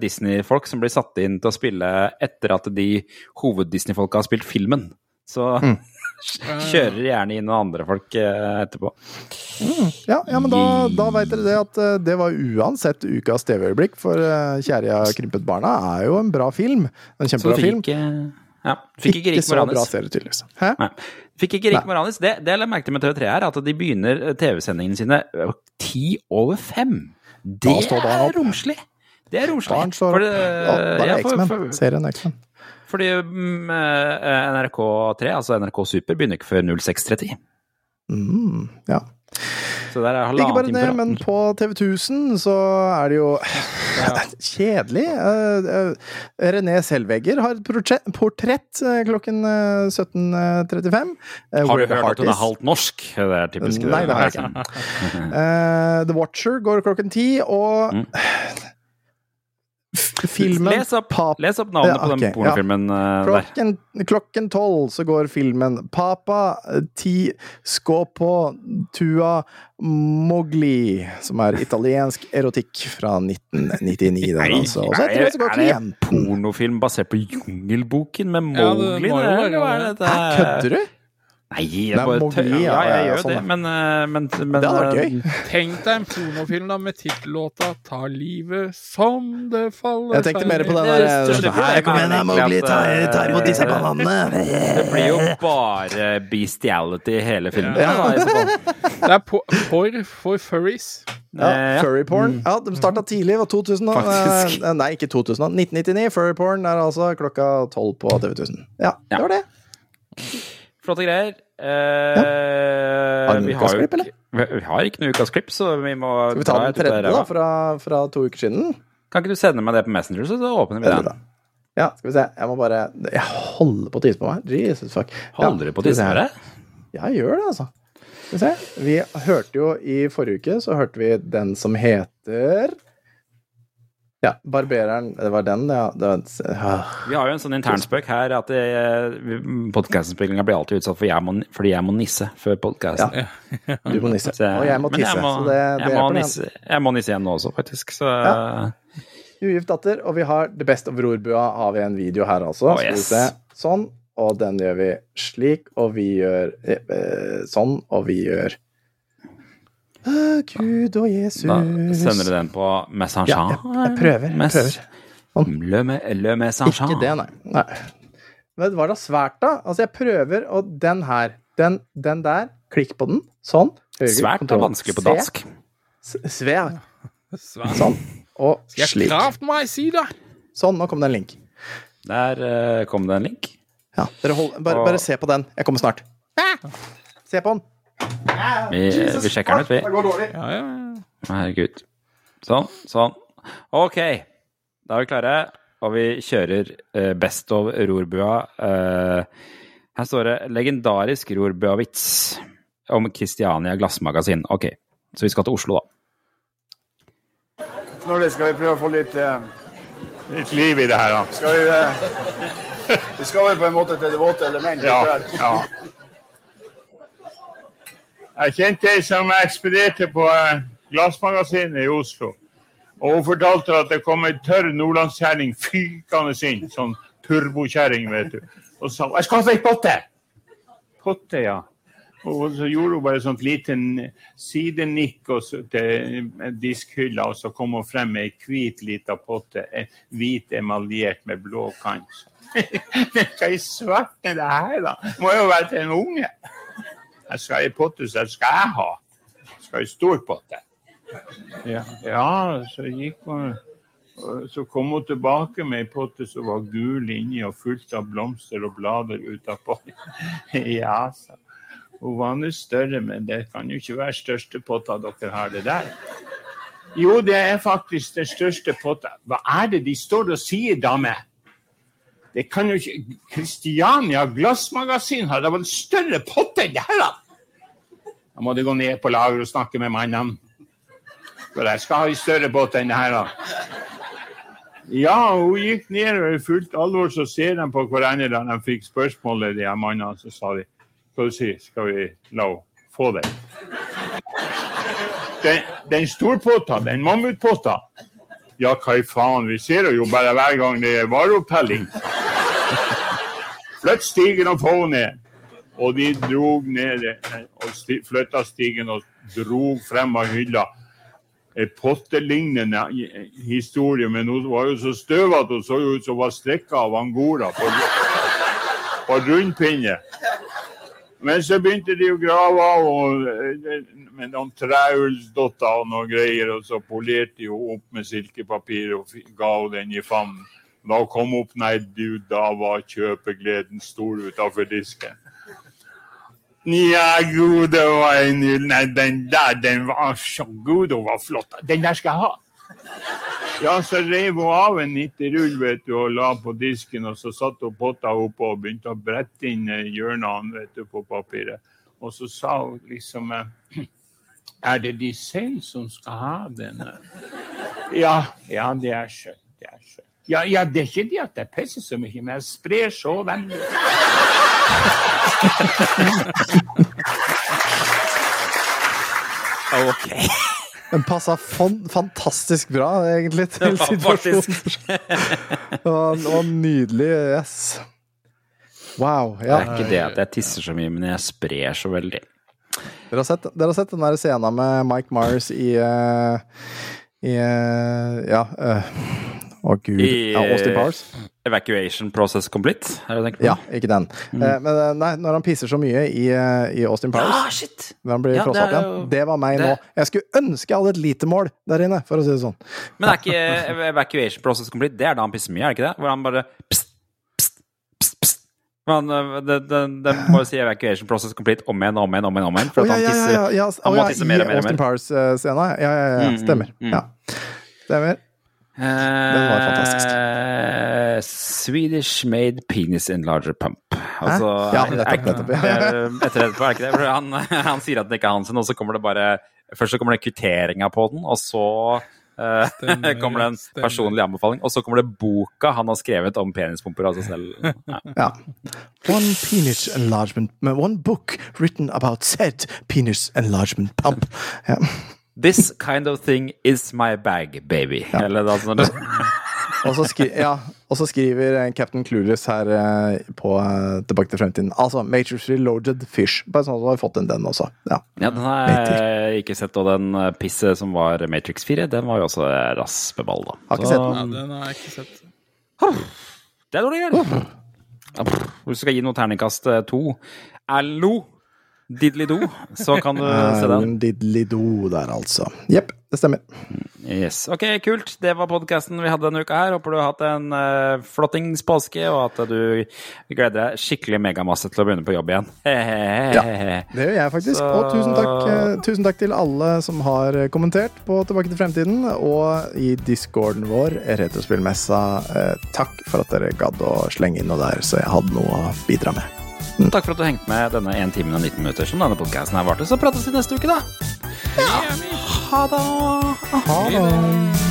Disney-folk som blir satt inn til å spille etter at de hoved-Disney-folka har spilt filmen. Så Mm. kjører gjerne inn noen andre folk etterpå. etterpå. Ja, ja, men da, da veit dere det at eh, det var uansett ukas TV-øyeblikk, for eh, Kjære jeg har krympet barna er jo en bra film. En kjempebra film. ja, fikk ikke Ikke så bra Moranis. serie, tydeligvis. Hæ? Nei. Fikk ikke Rik Nei. Moranis. Det, det jeg la merke til med TV3, er at de begynner TV-sendingene sine ti over fem. Det er romslig. Det er romslig. Barn står For det- Ja, da er ja, det X-Men. Serien X-Men. Fordi mm, eh, NRK3, altså NRK Super, begynner ikke før 06.30. Mm, ja. Så der er Ikke bare det, men på TV 1000 så er det jo kjedelig. Eh, eh, René Selvegger har et portrett, eh, klokken eh, 17.35. Eh, Har du hørt Heart at hun er halvt norsk? Det er typisk. Nei, det har jeg ikke. Eh, The Watcher går klokken ti, og Mm. Filmen Les opp, Pap- les opp navnet Ja, på den pornofilmen eh, der. Klokken, klokken tolv så går filmen Papa ti, ti på Tua Mogli, som er italiensk erotikk fra 1999. Den, altså. Og så etter det så går er det en pornofilm basert på Jungelboken med Ja, det Mowgli? må det, er kødder du? Nei, jeg Nei, bare Mowgli, ja, Ja, jeg gjør sånn, det, men, eh, men, men Det hadde vært eh, gøy. Tenk deg en pornofilm da med tittellåta 'Ta livet som det faller Jeg tenkte mer på den der største Her kom igjen, Mowgli, ta, ta imot disse eh, bananene. Det blir jo bare bestiality i hele filmen. Ja. Det er por for, for furries. Ja, Furryporn. furry porn. Ja, de starta tidlig. Det var 2000 Faktisk. eh, Nei, ikke 2000. 1999. Furry porn er altså klokka tolv på TV 1000. Ja, det var det. Flotte greier. Eh, Har vi noe har klipp, ikke, vi, har ikke noe ukas klipp, så vi må Skal vi ta den tredje, da, fra, fra to uker siden? Kan ikke du sende meg det på Messenger, så da åpner vi den? Ja, skal vi se. Jeg må bare Jeg holder på å tisse på meg. Jesus fuck. Holder du på å tisse her. deg? Ja, jeg gjør det, altså. Skal vi se. Vi hørte jo i forrige uke, så hørte vi den som heter Ja, Barbereren. Det var den, ja. Var, ah. Vi har jo en sånn internspøk her at podkastinnspillinga blir alltid utsatt for jeg må, fordi jeg må nisse før podkasten. Du må nisse. Og jeg må tisse. tisse. må, så det, det jeg, må nisse, jeg må nisse igjen nå også, faktisk. Så Ja. Ugift datter, og vi har The Best of Rorbua har vi en video her altså. Oh, yes. Sånn, og den gjør vi slik, og vi gjør eh, eh, sånn, og vi gjør Gud og Jesus da sender du den på Messenger. Ja, jeg, jeg prøver. Jeg prøver. Le, me, le Messenger. Ikke det, nei. nei. Men det var da svært, da. Altså, jeg prøver, og den her. Den, den der. Klikk på den. Sånn. Høyre, Svært og er vanskelig på dansk. Sve Svær. Sånn. Og slik. Sånn, nå kom det en link. Der uh, kom det en link. Ja, hold, bare, bare se på den. Jeg kommer snart. Se på den. Vi, vi sjekker den ut, vi. Det går dårlig. Ja, ja, ja. Herregud. Sånn, sånn. Ok, da er vi klare, og vi kjører eh, Best of rorbua. Eh, her står det 'Legendarisk rorbua-vits' om Kristiania Glassmagasin. Ok, så vi skal til Oslo, da. Snorre, skal vi prøve å få litt, eh, Litt liv i det her, da. Skal vi eh, Vi skal vel på en måte til det våte element? Ja, ja. Jeg kjente ei som ekspederte på eh, Glassmagasinet i Oslo. Og hun fortalte at det kom ei tørr nordlandskjerring fykende inn. Sånn turbokjerring, vet du. Og sa 'Jeg ha ei potte'. Potte, ja. Og så gjorde hun bare sånt liten sidenikk til diskhylla, og så kom hun frem med ei hvit lita potte. En Hvit emaljert med blå kant. Hva i svarte er det her, da? Må jo være til en unge. Jeg skal potte, så skal jeg ha. Jeg skal ha ei stor potte. Ja, ja, så gikk hun Så kom hun tilbake med ei potte som var gul inni og fullt av blomster og blader utapå. Ja, sa hun var nå større, men det kan jo ikke være største potta dere har det der. Jo, det er faktisk den største potta. Hva er det de står og sier, dame? Det kan jo ikke Kristiania Glassmagasin har da vel større potte enn det her, da? Må de gå ned på lager og snakke med mannene. For jeg skal ha en større potte enn det her. Ja, hun gikk ned og i fullt alvor så ser de på hverandre da de fikk spørsmålet, de her mannene. Så sa de Skal du si, skal vi la henne få det? Den, den storpotta, den mammutpotta. Ja, hva i faen, vi ser det jo bare hver gang det er vareopptelling. Flytt stigen og få ned. Og de drog ned og sti, flytta stigen og drog frem av hylla. En pottelignende historie, men hun var jo så støvete og så jo ut som hun var strikka av angora på, på rundpinne. Men så begynte de å grave av og, eh, med noen trehulsdotter og noen greier, og så polerte de henne opp med silkepapir og ga henne den i favnen. Da kom opp, nei du, da var kjøpegleden stor utafor disken. Ja, gode en nei, den der, den var så god og var flott. Den der skal jeg ha. Ja, så rev hun av en 90-rull vet du, og la på disken, og så satte hun potta oppå og begynte å brette inn eh, hjørnene vet du, på papiret. Og så sa hun liksom eh, Er det de selv som skal ha denne? Ja, ja, det er skjønt. Det er skjønt. Ja, ja, det er ikke det at jeg pisser så mye, men jeg sprer så veldig. Ok. Den passa fantastisk bra, egentlig, til Ja, situasjonen. Det var, det var nydelig. Yes. Wow. Det er ikke det at jeg tisser så mye, men jeg sprer så veldig. Dere har sett, dere har sett den der scenen med Mike Myers i uh, I uh, Ja eh, Å, gud. I, ja, Austin Powers? Evacuation process complete, er det du tenker på? Ja, ikke den. Eh, men eh, nei, når han pisser så mye i, eh, i Austin Powers Ah, shit! Når han blir Ja, frossa opp igjen. jo- Det var meg det- nå. Jeg skulle ønske jeg hadde et lite mål der inne, for å si det sånn. Men er ikke evacuation process complete Det er da han pisser mye, er det ikke det? Hvor han bare pst, pst, pst, pst. Men det, det, det må jo si evacuation process complete om igjen, om igjen, om igjen. Om igjen for at ja, han ja, tisser. ja, ja, ja. Han må tisse mer og mer I Austin. Powers-scena. Ja, ja, ja. Mm, Stemmer. mm. Ja. Stemmer. Var fantastisk. Eh, Swedish made penis enlarger pump. Altså, Ja, nettopp, er- er- Etter etterpå, er det ikke det? Han, han sier at den ikke er hans, og så kommer det bare Først så kommer det kvitteringa på den, og så eh, Stemmer, kommer det en stemmer. personlig anbefaling, og så kommer det boka han har skrevet om penispumper av seg selv. Ja. Ja. One penis enlargement One book written about said penis enlargement pump. Ja. This kind of thing is my bag, baby. Eller da, sånn, Og, så skri ja, og så skriver eh, Captain Clueless her eh, på eh, Tilbake til fremtiden Altså Matrix Reloaded Fish. Bare sånn at du har fått inn den også. Ja. ja, den har jeg ikke sett, og den eh, pisset som var Matrix 4, den var jo også raspeball, da. Har ikke Så- sett Ja, den. den har jeg ikke sett. Det er dårlig gjort. Ja, pff, Hvis du skal gi noe terningkast eh, to Allo, Diddly-do, så kan du se den. Diddly-do der, altså. Jepp, det stemmer. Yes. Ok, kult. Det var podkasten vi hadde denne uka her. Håper du har hatt en uh, flottings påske, og at du gleder deg skikkelig megamasse til å begynne på jobb igjen. Ja, det gjør jeg faktisk. Så- Og tusen takk, eh, tusen takk til alle som har kommentert på Tilbake til fremtiden, og i discorden vår, Retrospillmessa. Uh, takk for at dere gadd å slenge inn noe der, så jeg hadde noe å bidra med. Takk for at du hengte med denne 1 time og 19 minutter som denne podkasten her varte. Så prates vi neste uke, da. Ha det. Ha det.